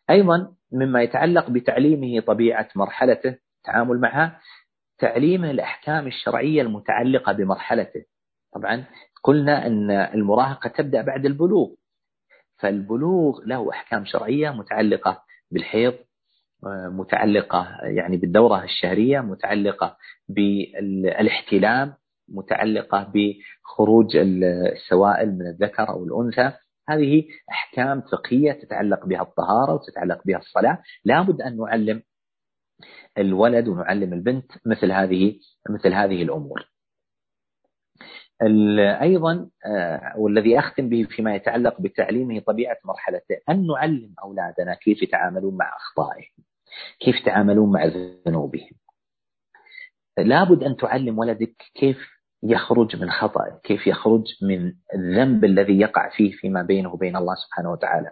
أيضا مما يتعلق بتعليمه طبيعة مرحلته التعامل معها تعليمه الأحكام الشرعية المتعلقة بمرحلته. طبعا قلنا أن المراهقة تبدأ بعد البلوغ. فالبلوغ له أحكام شرعية متعلقة بالحيض متعلقة يعني بالدورة الشهرية متعلقة بالإحتلام متعلقة بخروج السوائل من الذكر أو الأنثى. هذه أحكام فقهية تتعلق بها الطهارة وتتعلق بها الصلاة. لابد أن نعلم الولد ونعلم البنت مثل هذه مثل هذه الأمور. أيضا آه، والذي أختم به فيما يتعلق بتعليمه طبيعة مرحلته أن نعلم أولادنا كيف يتعاملون مع أخطائهم كيف يتعاملون مع ذنوبهم لابد أن تعلم ولدك كيف يخرج من خطأ كيف يخرج من الذنب الذي يقع فيه فيما بينه وبين الله سبحانه وتعالى.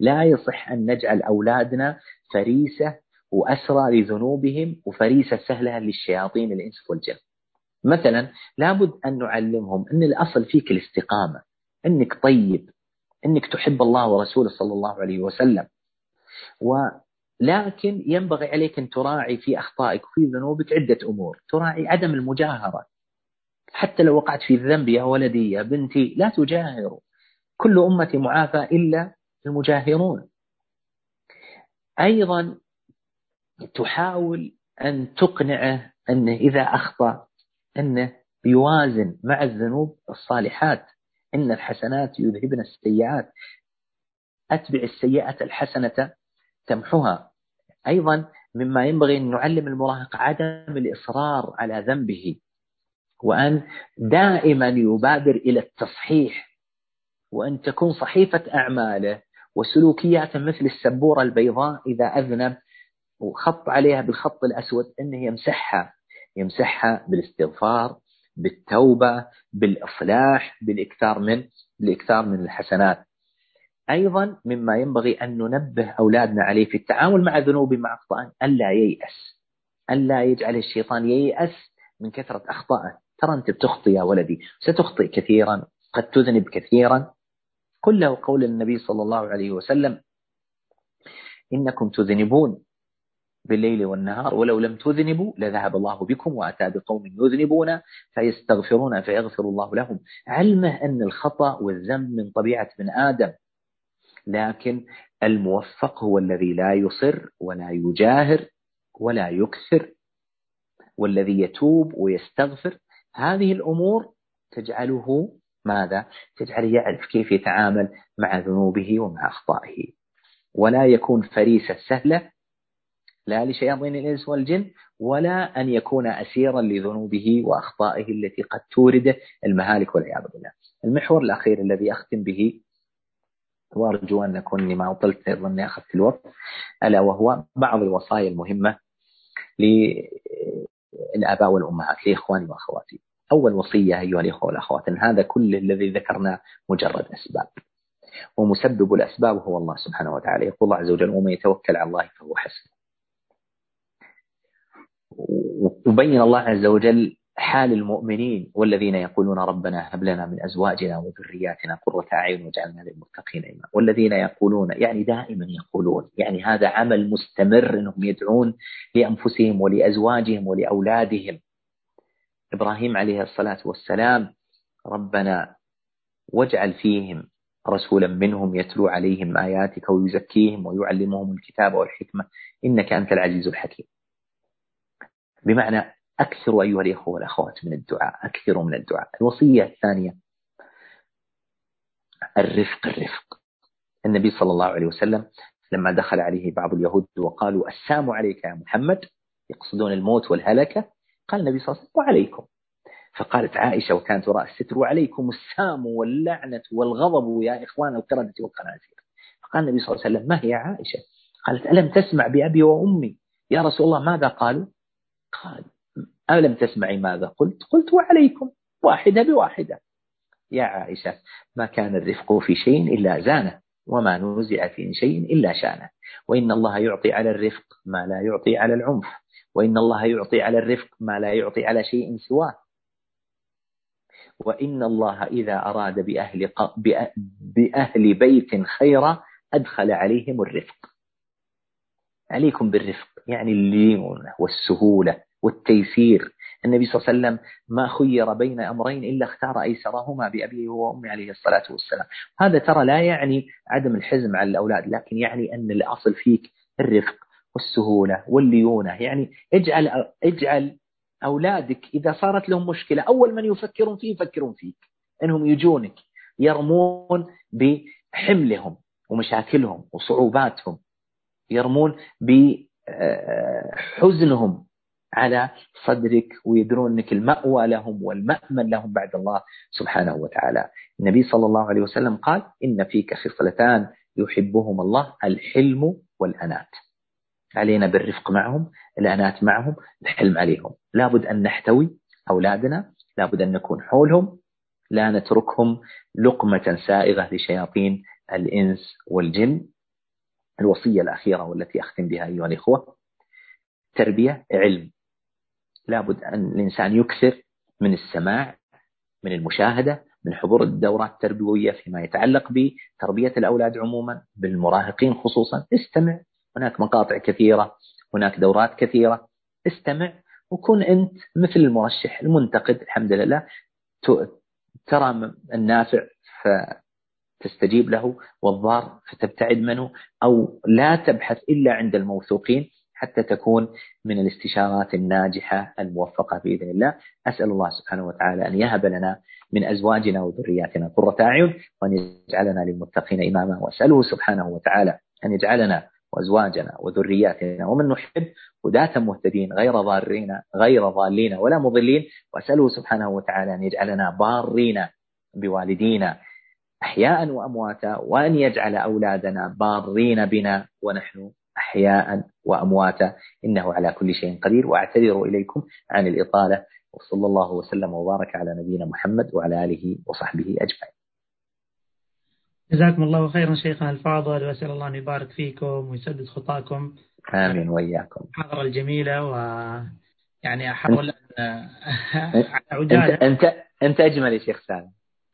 لا يصح أن نجعل أولادنا فريسة وأسرى لذنوبهم وفريسة سهلة للشياطين الإنس والجن. مثلا لابد أن نعلمهم أن الأصل فيك الاستقامة أنك طيب أنك تحب الله ورسوله صلى الله عليه وسلم. ولكن ينبغي عليك أن تراعي في أخطائك وفي ذنوبك عدة أمور. تراعي عدم المجاهرة حتى لو وقعت في الذنب يا ولدي يا بنتي لا تجاهروا كل أمتي معافى إلا المجاهرون. أيضا تحاول أن تقنعه أنه إذا أخطأ أنه يوازن مع الذنوب الصالحات. إن الحسنات يذهبن السيئات. أتبع السيئة الحسنة تمحها أيضا مما ينبغي أن نعلم المراهق عدم الإصرار على ذنبه. وأن دائما يبادر إلى التصحيح وأن تكون صحيفة أعماله وسلوكياته مثل السبورة البيضاء إذا أذنب وخط عليها بالخط الأسود أنه يمسحها يمسحها بالاستغفار بالتوبة بالإصلاح بالإكثار من بالإكثار من الحسنات. أيضا مما ينبغي أن ننبه أولادنا عليه في التعامل مع ذنوب مع أخطاء ألا ييأس ألا يجعل الشيطان ييأس من كثرة أخطائه. ترى أنت بتخطي يا ولدي ستخطئ كثيرا قد تذنب كثيرا. قل له قول النبي صلى الله عليه وسلم إنكم تذنبون بالليل والنهار ولو لم تذنبوا لذهب الله بكم وأتى بقوم يذنبون فيستغفرون فيغفر الله لهم. علمه أن الخطأ والذنب من طبيعة ابن آدم لكن الموفق هو الذي لا يصر ولا يجاهر ولا يكثر والذي يتوب ويستغفر هذه الأمور تجعله ماذا؟ تجعله يعرف كيف يتعامل مع ذنوبه ومع أخطائه ولا يكون فريسة سهلة لا لشياطين الإنس والجن ولا أن يكون أسيرا لذنوبه وأخطائه التي قد تورده المهالك والعياذ بالله المحور الأخير الذي أختم به وأرجو أن أكون ما أطلت أظني أخذت الوقت ألا وهو بعض الوصايا المهمة للآباء والأمهات لإخواني وأخواتي. أول وصية أيها الإخوة والأخوات أن هذا كل الذي ذكرنا مجرد أسباب. ومسبب الأسباب هو الله سبحانه وتعالى. يقول الله عز وجل ومن يتوكل على الله فهو حسبه. وبين الله عز وجل حال المؤمنين والذين يقولون ربنا هب لنا من أزواجنا وذرياتنا قرة أعين واجعلنا للمتقين إماما. والذين يقولون يعني دائما يقولون يعني هذا عمل مستمر إنهم يدعون لأنفسهم ولأزواجهم ولأولادهم. إبراهيم عليه الصلاة والسلام ربنا واجعل فيهم رسولا منهم يتلو عليهم آياتك ويزكيهم ويعلمهم الكتاب والحكمة إنك أنت العزيز الحكيم. بمعنى أكثروا أيها الإخوة والأخوات من الدعاء أكثروا من الدعاء. الوصية الثانية الرفق الرفق. النبي صلى الله عليه وسلم لما دخل عليه بعض اليهود وقالوا السام عليك يا محمد يقصدون الموت والهلكة قال النبي صلى الله عليه وسلم وعليكم. فقالت عائشة وكانت وراء الستر وعليكم السام واللعنة والغضب يا إخوان القردة والقنازير فقال النبي صلى الله عليه وسلم ما هي عائشة؟ قالت ألم تسمع بأبي وأمي؟ يا رسول الله ماذا قالوا؟ قال ألم تسمعي ماذا قلت؟ قلت وعليكم واحدة بواحدة. يا عائشة ما كان الرفق في شيء إلا زانه وما نوزع في شيء إلا شانه. وإن الله يعطي على الرفق ما لا يعطي على العنف. وإن الله يعطي على الرفق ما لا يعطي على شيء سواه. وإن الله إذا أراد بأهل, بأهل بيت خيرا أدخل عليهم الرفق. عليكم بالرفق يعني الليونة والسهولة. والتيسير. النبي صلى الله عليه وسلم ما خير بين أمرين إلا اختار أيسرهما بأبيه وأمه عليه الصلاة والسلام. هذا ترى لا يعني عدم الحزم على الأولاد لكن يعني أن الأصل فيك الرفق والسهولة والليونة. يعني اجعل اجعل أولادك إذا صارت لهم مشكلة أول من يفكرون فيه يفكرون فيك. أنهم يجونك يرمون بحملهم ومشاكلهم وصعوباتهم يرمون بحزنهم. على صدرك ويدرون انك المأوى لهم والمأمن لهم بعد الله سبحانه وتعالى. النبي صلى الله عليه وسلم قال: إن فيك خصلتان يحبهما الله الحلم والأنات. علينا بالرفق معهم، الأنات معهم، الحلم عليهم. لابد أن نحتوي أولادنا، لابد أن نكون حولهم، لا نتركهم لقمة سائغة لشياطين الإنس والجن الوصية الأخيرة والتي أختم بها أيها الإخوة تربية علم لابد أن الإنسان يكثر من السماع من المشاهدة من حضور الدورات التربوية فيما يتعلق بتربية الأولاد عموما بالمراهقين خصوصا. استمع. هناك مقاطع كثيرة هناك دورات كثيرة. استمع وكن أنت مثل المرشح المنتقد الحمد لله. ترى النافع فتستجيب له. والضار فتبتعد منه. أو لا تبحث إلا عند الموثوقين. حتى تكون من الاستشارات الناجحة الموفقة بإذن الله. أسأل الله سبحانه وتعالى أن يهب لنا من أزواجنا وذرياتنا قرة أعين وأن يجعلنا للمتقين إماما. وأسأله سبحانه وتعالى أن يجعلنا وأزواجنا وذرياتنا ومن نحب هداة مهتدين غير ضارين غير ضالين ولا مضلين. وأسأله سبحانه وتعالى أن يجعلنا بارين بوالدينا أحياء وأمواتا وأن يجعل أولادنا بارين بنا ونحن أحياء وأمواتا. إنه على كل شيء قدير. وأعتذر إليكم عن الإطالة. وصلى الله وسلم وبارك على نبينا محمد وعلى آله وصحبه أجمعين. جزاكم الله خيرا شيخنا الفاضل. وأسأل الله أن يبارك فيكم ويسدد خطاكم. آمين وإياكم. المحاضرة الجميلة و يعني أحاول أن أنت, أنت أنت أجمل يا شيخ سالم.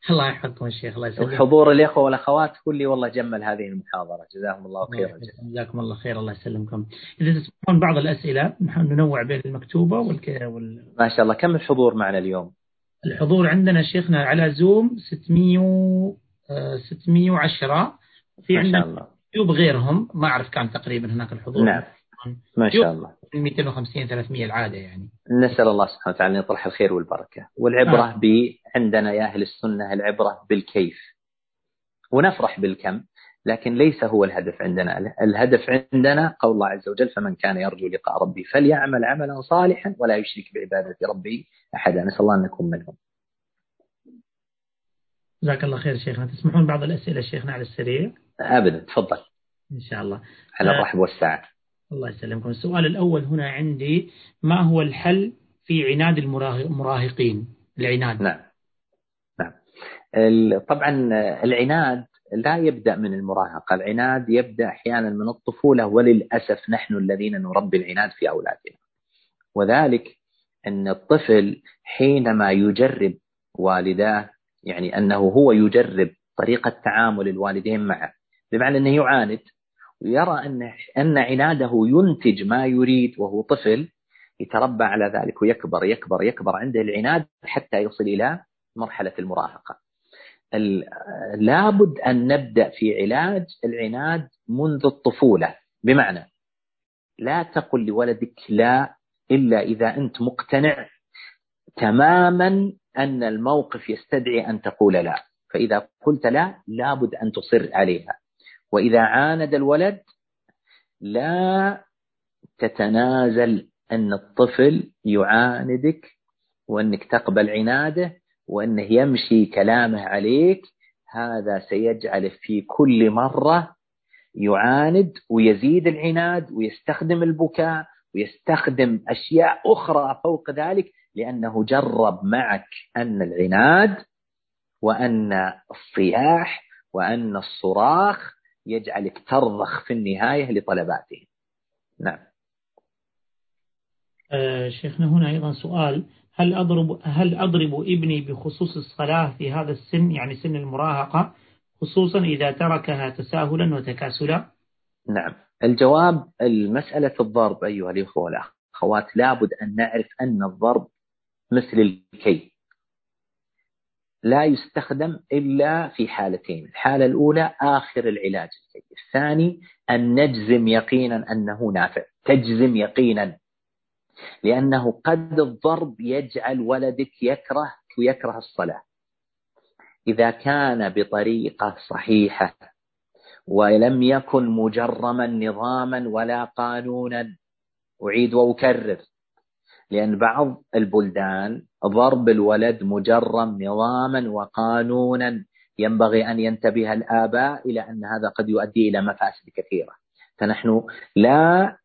الله يحفظكم الشيخ الله يسلمك وحضور الإخوة والأخوات كل والله جمل هذه المحاضرة. جزاهم الله خيرا. جزاكم الله خير الله يسلمكم. إذا تسمحون بعض الأسئلة نحن ننوع بين المكتوبة والك... وال... ما شاء الله. كم الحضور معنا اليوم؟ الحضور عندنا شيخنا على زوم 600 610 في عندنا يوب غيرهم ما أعرف كم تقريبا هناك الحضور. نعم. ما شاء الله. 250 300 العادة يعني. نسأل الله سبحانه وتعالى أن يطرح الخير والبركة. والعبرة آه. ب عندنا يا أهل السنة العبرة بالكيف. ونفرح بالكم لكن ليس هو الهدف عندنا. الهدف عندنا قول الله عز وجل فمن كان يرجو لقاء ربي فليعمل عملا صالحا ولا يشرك بعبادة ربه أحدا. نسأل الله أن نكون منهم. جزاك الله خير شيخنا. تسمحون بعض الأسئلة شيخنا على السريع؟ أبدا تفضل. إن شاء الله. على الرحب والسعة الله يسلمكم. السؤال الأول هنا عندي ما هو الحل في عناد المراهقين؟ العناد. نعم. نعم. طبعا العناد لا يبدأ من المراهقة. العناد يبدأ أحيانا من الطفولة وللأسف نحن الذين نربي العناد في أولادنا. وذلك أن الطفل حينما يجرب والداه يعني أنه هو يجرب طريقة تعامل الوالدين معه بمعنى أنه يعاند ويرى أن أن عناده ينتج ما يريد وهو طفل يتربى على ذلك ويكبر يكبر يكبر عنده العناد حتى يصل إلى مرحلة المراهقة. لابد أن نبدأ في علاج العناد منذ الطفولة. بمعنى لا تقل لولدك لا إلا إذا أنت مقتنع تماما أن الموقف يستدعي أن تقول لا. فإذا قلت لا لابد أن تصر عليها. وإذا عاند الولد لا تتنازل أن الطفل يعاندك وأنك تقبل عناده وأنه يمشي كلامه عليك. هذا سيجعل في كل مرة يعاند ويزيد العناد ويستخدم البكاء ويستخدم أشياء أخرى فوق ذلك لأنه جرب معك أن العناد وأن الصياح وأن الصراخ يجعلك ترضخ في النهاية لطلباته نعم. آه شيخنا هنا أيضا سؤال. هل أضرب هل أضرب ابني بخصوص الصلاة في هذا السن يعني سن المراهقة خصوصا إذا تركها تساهلا وتكاسلا؟ نعم. الجواب المسألة الضرب أيها الإخوة والأخوات لابد أن نعرف أن الضرب مثل الكي. لا يستخدم إلا في حالتين. الحالة الأولى آخر العلاج الثاني أن نجزم يقينا أنه نافع. تجزم يقينا. لأنه قد الضرب يجعل ولدك يكره ويكره الصلاة. إذا كان بطريقة صحيحة ولم يكن مجرما نظاما ولا قانونا أعيد وأكرر. لأن بعض البلدان ضرب الولد مجرم نظاما وقانونا ينبغي أن ينتبه الآباء إلى أن هذا قد يؤدي إلى مفاسد كثيرة. فنحن لا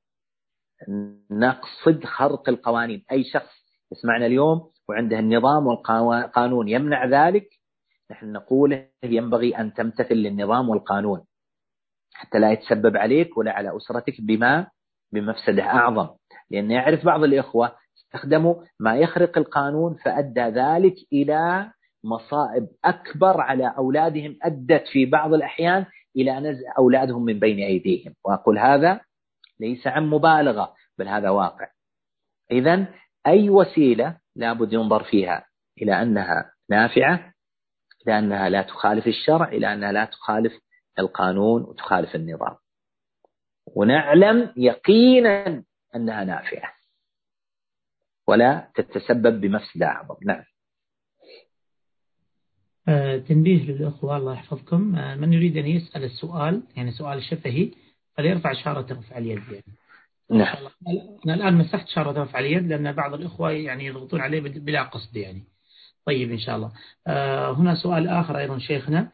نقصد خرق القوانين. أي شخص يسمعنا اليوم وعنده النظام والقانون يمنع ذلك نحن نقول ينبغي أن تمتثل للنظام والقانون. حتى لا يتسبب عليك ولا على أسرتك بما بمفسدة أعظم. لأن يعرف بعض الإخوة استخدموا ما يخرق القانون فأدى ذلك إلى مصائب أكبر على أولادهم أدت في بعض الأحيان إلى نزع أولادهم من بين أيديهم. وأقول هذا ليس عن مبالغة بل هذا واقع. إذا أي وسيلة لابد ينظر فيها؟ إلى أنها نافعة إلى أنها لا تخالف الشرع إلى أنها لا تخالف القانون وتخالف النظام. ونعلم يقينا أنها نافعة. ولا تتسبب بمفسدة أعظم نعم. آه تنبيه للأخوة الله يحفظكم. آه من يريد أن يسأل السؤال يعني سؤال شفهي فليرفع شارة رفع اليد. يعني. نعم. أنا الآن مسحت شارة رفع اليد لأن بعض الإخوة يعني يضغطون عليه بلا قصد يعني. طيب إن شاء الله. آه هنا سؤال آخر أيضا شيخنا.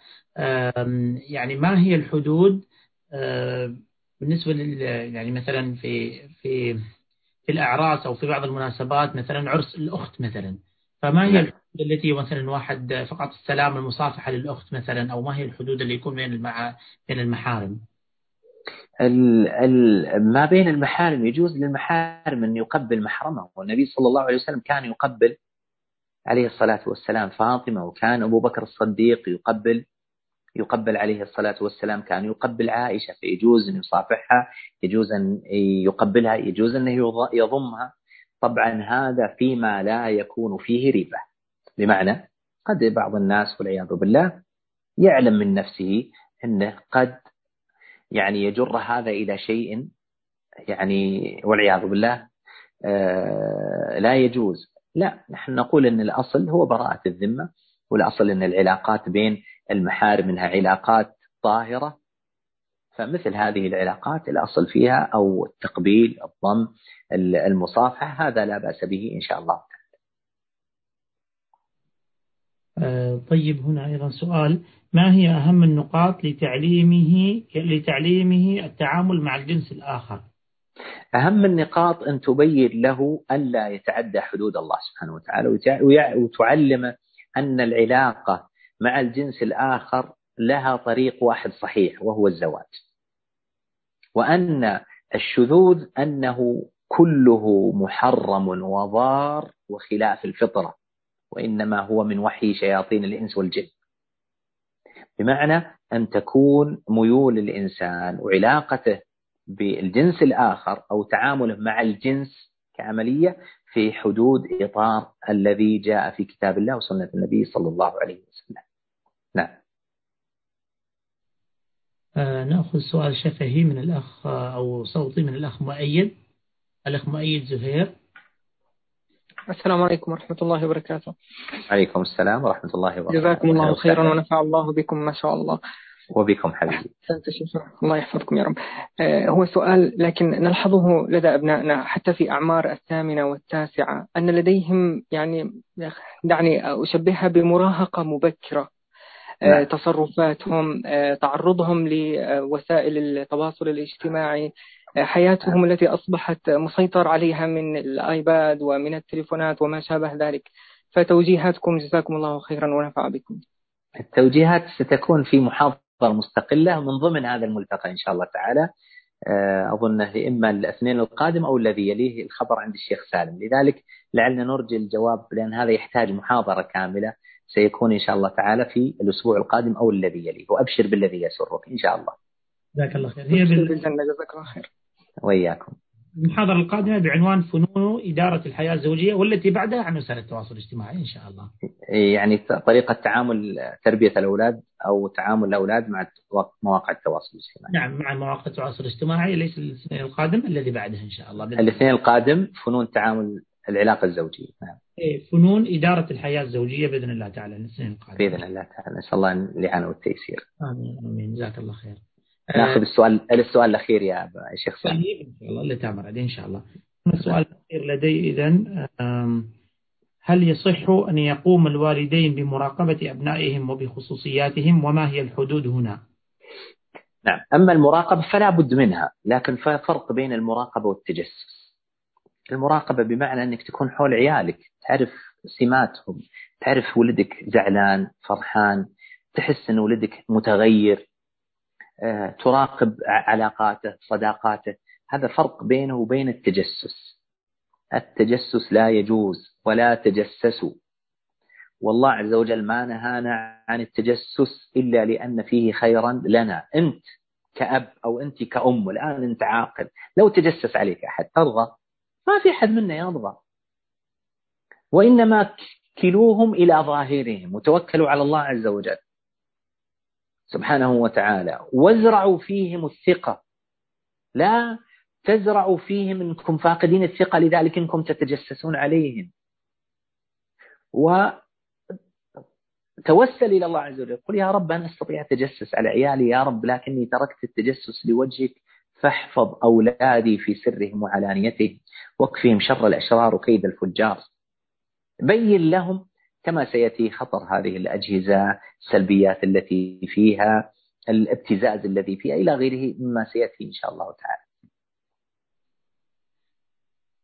يعني ما هي الحدود بالنسبة لل يعني مثلا في في في الأعراس أو في بعض المناسبات مثلا عرس الأخت مثلا. فما هي نعم. الحدود التي مثلا واحد فقط السلام المصافحة للأخت مثلا أو ما هي الحدود اللي يكون بين المع... بين المحارم؟ ال ال ما بين المحارم يجوز للمحارم أن يقبل محرمه. والنبي صلى الله عليه وسلم كان يقبل عليه الصلاة والسلام. فاطمة وكان أبو بكر الصديق يقبل يقبل عليه الصلاة والسلام كان يقبل عائشة فيجوز أن يصافحها يجوز أن يقبلها يجوز أنه يضمها. طبعا هذا فيما لا يكون فيه ريبة بمعنى قد بعض الناس والعياذ بالله يعلم من نفسه أنه قد يعني يجر هذا إلى شيء يعني والعياذ بالله آه، لا يجوز. لا نحن نقول أن الأصل هو براءة الذمة والأصل أن العلاقات بين المحارم منها علاقات طاهرة فمثل هذه العلاقات الأصل فيها أو التقبيل الضم المصافحة هذا لا بأس به إن شاء الله آه، طيب هنا أيضا سؤال ما هي أهم النقاط لتعليمه لتعليمه التعامل مع الجنس الآخر؟ أهم النقاط أن تبين له ألا يتعدى حدود الله سبحانه وتعالى وتعلمه أن العلاقة مع الجنس الآخر لها طريق واحد صحيح وهو الزواج. وأن الشذوذ أنه كله محرم وضار وخلاف الفطرة وإنما هو من وحي شياطين الإنس والجن. بمعنى أن تكون ميول الإنسان وعلاقته بالجنس الآخر أو تعامله مع الجنس كعملية في حدود إطار الذي جاء في كتاب الله وسنة النبي صلى الله عليه وسلم نعم آه نأخذ سؤال شفهي من الأخ أو صوتي من الأخ مؤيد. الأخ مؤيد زهير. السلام عليكم ورحمة الله وبركاته. عليكم السلام ورحمة الله وبركاته. جزاكم الله خيرا ونفع الله بكم ما شاء الله. وبكم حبيبي. *laughs* الله يحفظكم يا رب. آه، هو سؤال لكن نلحظه لدى أبنائنا حتى في أعمار الثامنة والتاسعة أن لديهم يعني دعني أشبهها بمراهقة مبكرة. آه، نعم. تصرفاتهم آه، تعرضهم لوسائل التواصل الاجتماعي حياتهم التي أصبحت مسيطر عليها من الآيباد ومن التليفونات وما شابه ذلك. فتوجيهاتكم جزاكم الله خيرا ونفع بكم. التوجيهات ستكون في محاضرة مستقلة من ضمن هذا الملتقى إن شاء الله تعالى. آه، أظنه إما الاثنين القادم أو الذي يليه الخبر عند الشيخ سالم. لذلك لعلنا نرجي الجواب لأن هذا يحتاج محاضرة كاملة. سيكون إن شاء الله تعالى في الأسبوع القادم أو الذي يليه. وأبشر بالذي يسرك إن شاء الله. جزاك الله خير. هي بالجنة جزاك الله خير. وإياكم. المحاضرة القادمة بعنوان فنون إدارة الحياة الزوجية والتي بعدها عن وسائل التواصل الاجتماعي إن شاء الله. يعني طريقة تعامل تربية الأولاد أو تعامل الأولاد مع مواقع التواصل الاجتماعي. نعم مع مواقع التواصل الاجتماعي ليس الاثنين القادم الذي بعدها إن شاء الله الاثنين القادم فنون تعامل العلاقة الزوجية. نعم. فنون إدارة الحياة الزوجية بإذن الله تعالى. الاثنين القادم بإذن الله تعالى. نسأل الله الإعانة والتيسير. آمين آمين. جزاك الله خير. ناخذ السؤال السؤال الأخير يا شيخ سعيد طيب إن شاء الله اللي تامر عليه إن شاء الله. السؤال الأخير لدي اذا هل يصح أن يقوم الوالدين بمراقبة أبنائهم وبخصوصياتهم؟ وما هي الحدود هنا؟ نعم. أما المراقبة فلا بد منها لكن فرق بين المراقبة والتجسس. المراقبة بمعنى أنك تكون حول عيالك. تعرف سماتهم تعرف ولدك زعلان فرحان تحس أن ولدك متغير آه، تراقب علاقاته صداقاته. هذا فرق بينه وبين التجسس. التجسس لا يجوز ولا تجسسوا. والله عز وجل ما نهانا عن التجسس إلا لأن فيه خيرا لنا. أنت كأب أو أنت كأم الآن أنت عاقل. لو تجسس عليك أحد ترضى. ما في أحد منا يرضى وإنما كلوهم إلى ظاهرهم وتوكلوا على الله عز وجل سبحانه وتعالى. وازرعوا فيهم الثقة. لا تزرعوا فيهم إنكم فاقدين الثقة لذلك إنكم تتجسسون عليهم. و توسل إلى الله عز وجل. قل يا رب أنا أستطيع التجسس على عيالي يا رب لكني تركت التجسس لوجهك. فاحفظ أولادي في سرهم وعلانيتهم واكفهم شر الأشرار وكيد الفجار. بين لهم كما سيأتي خطر هذه الأجهزة السلبيات التي فيها الابتزاز الذي فيها إلى غيره مما سيأتي إن شاء الله تعالى.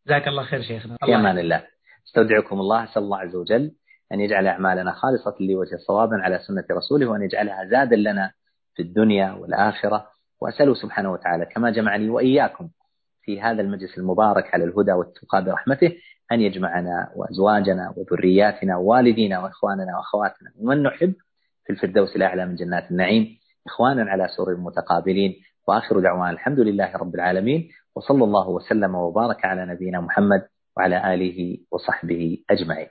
جزاك الله خير شيخنا. في أمان الله. أستودعكم الله أسأل الله عز وجل أن يجعل أعمالنا خالصة لوجه صوابا على سنة رسوله وأن يجعلها زادا لنا في الدنيا والآخرة. وأسأله سبحانه وتعالى كما جمعني وإياكم في هذا المجلس المبارك على الهدى والتقى برحمته أن يجمعنا وأزواجنا وذرياتنا ووالدينا وإخواننا وأخواتنا ومن نحب في الفردوس الأعلى من جنات النعيم إخوانا على سور متقابلين. وآخر دعوانا الحمد لله رب العالمين وصلى الله وسلم وبارك على نبينا محمد وعلى آله وصحبه أجمعين.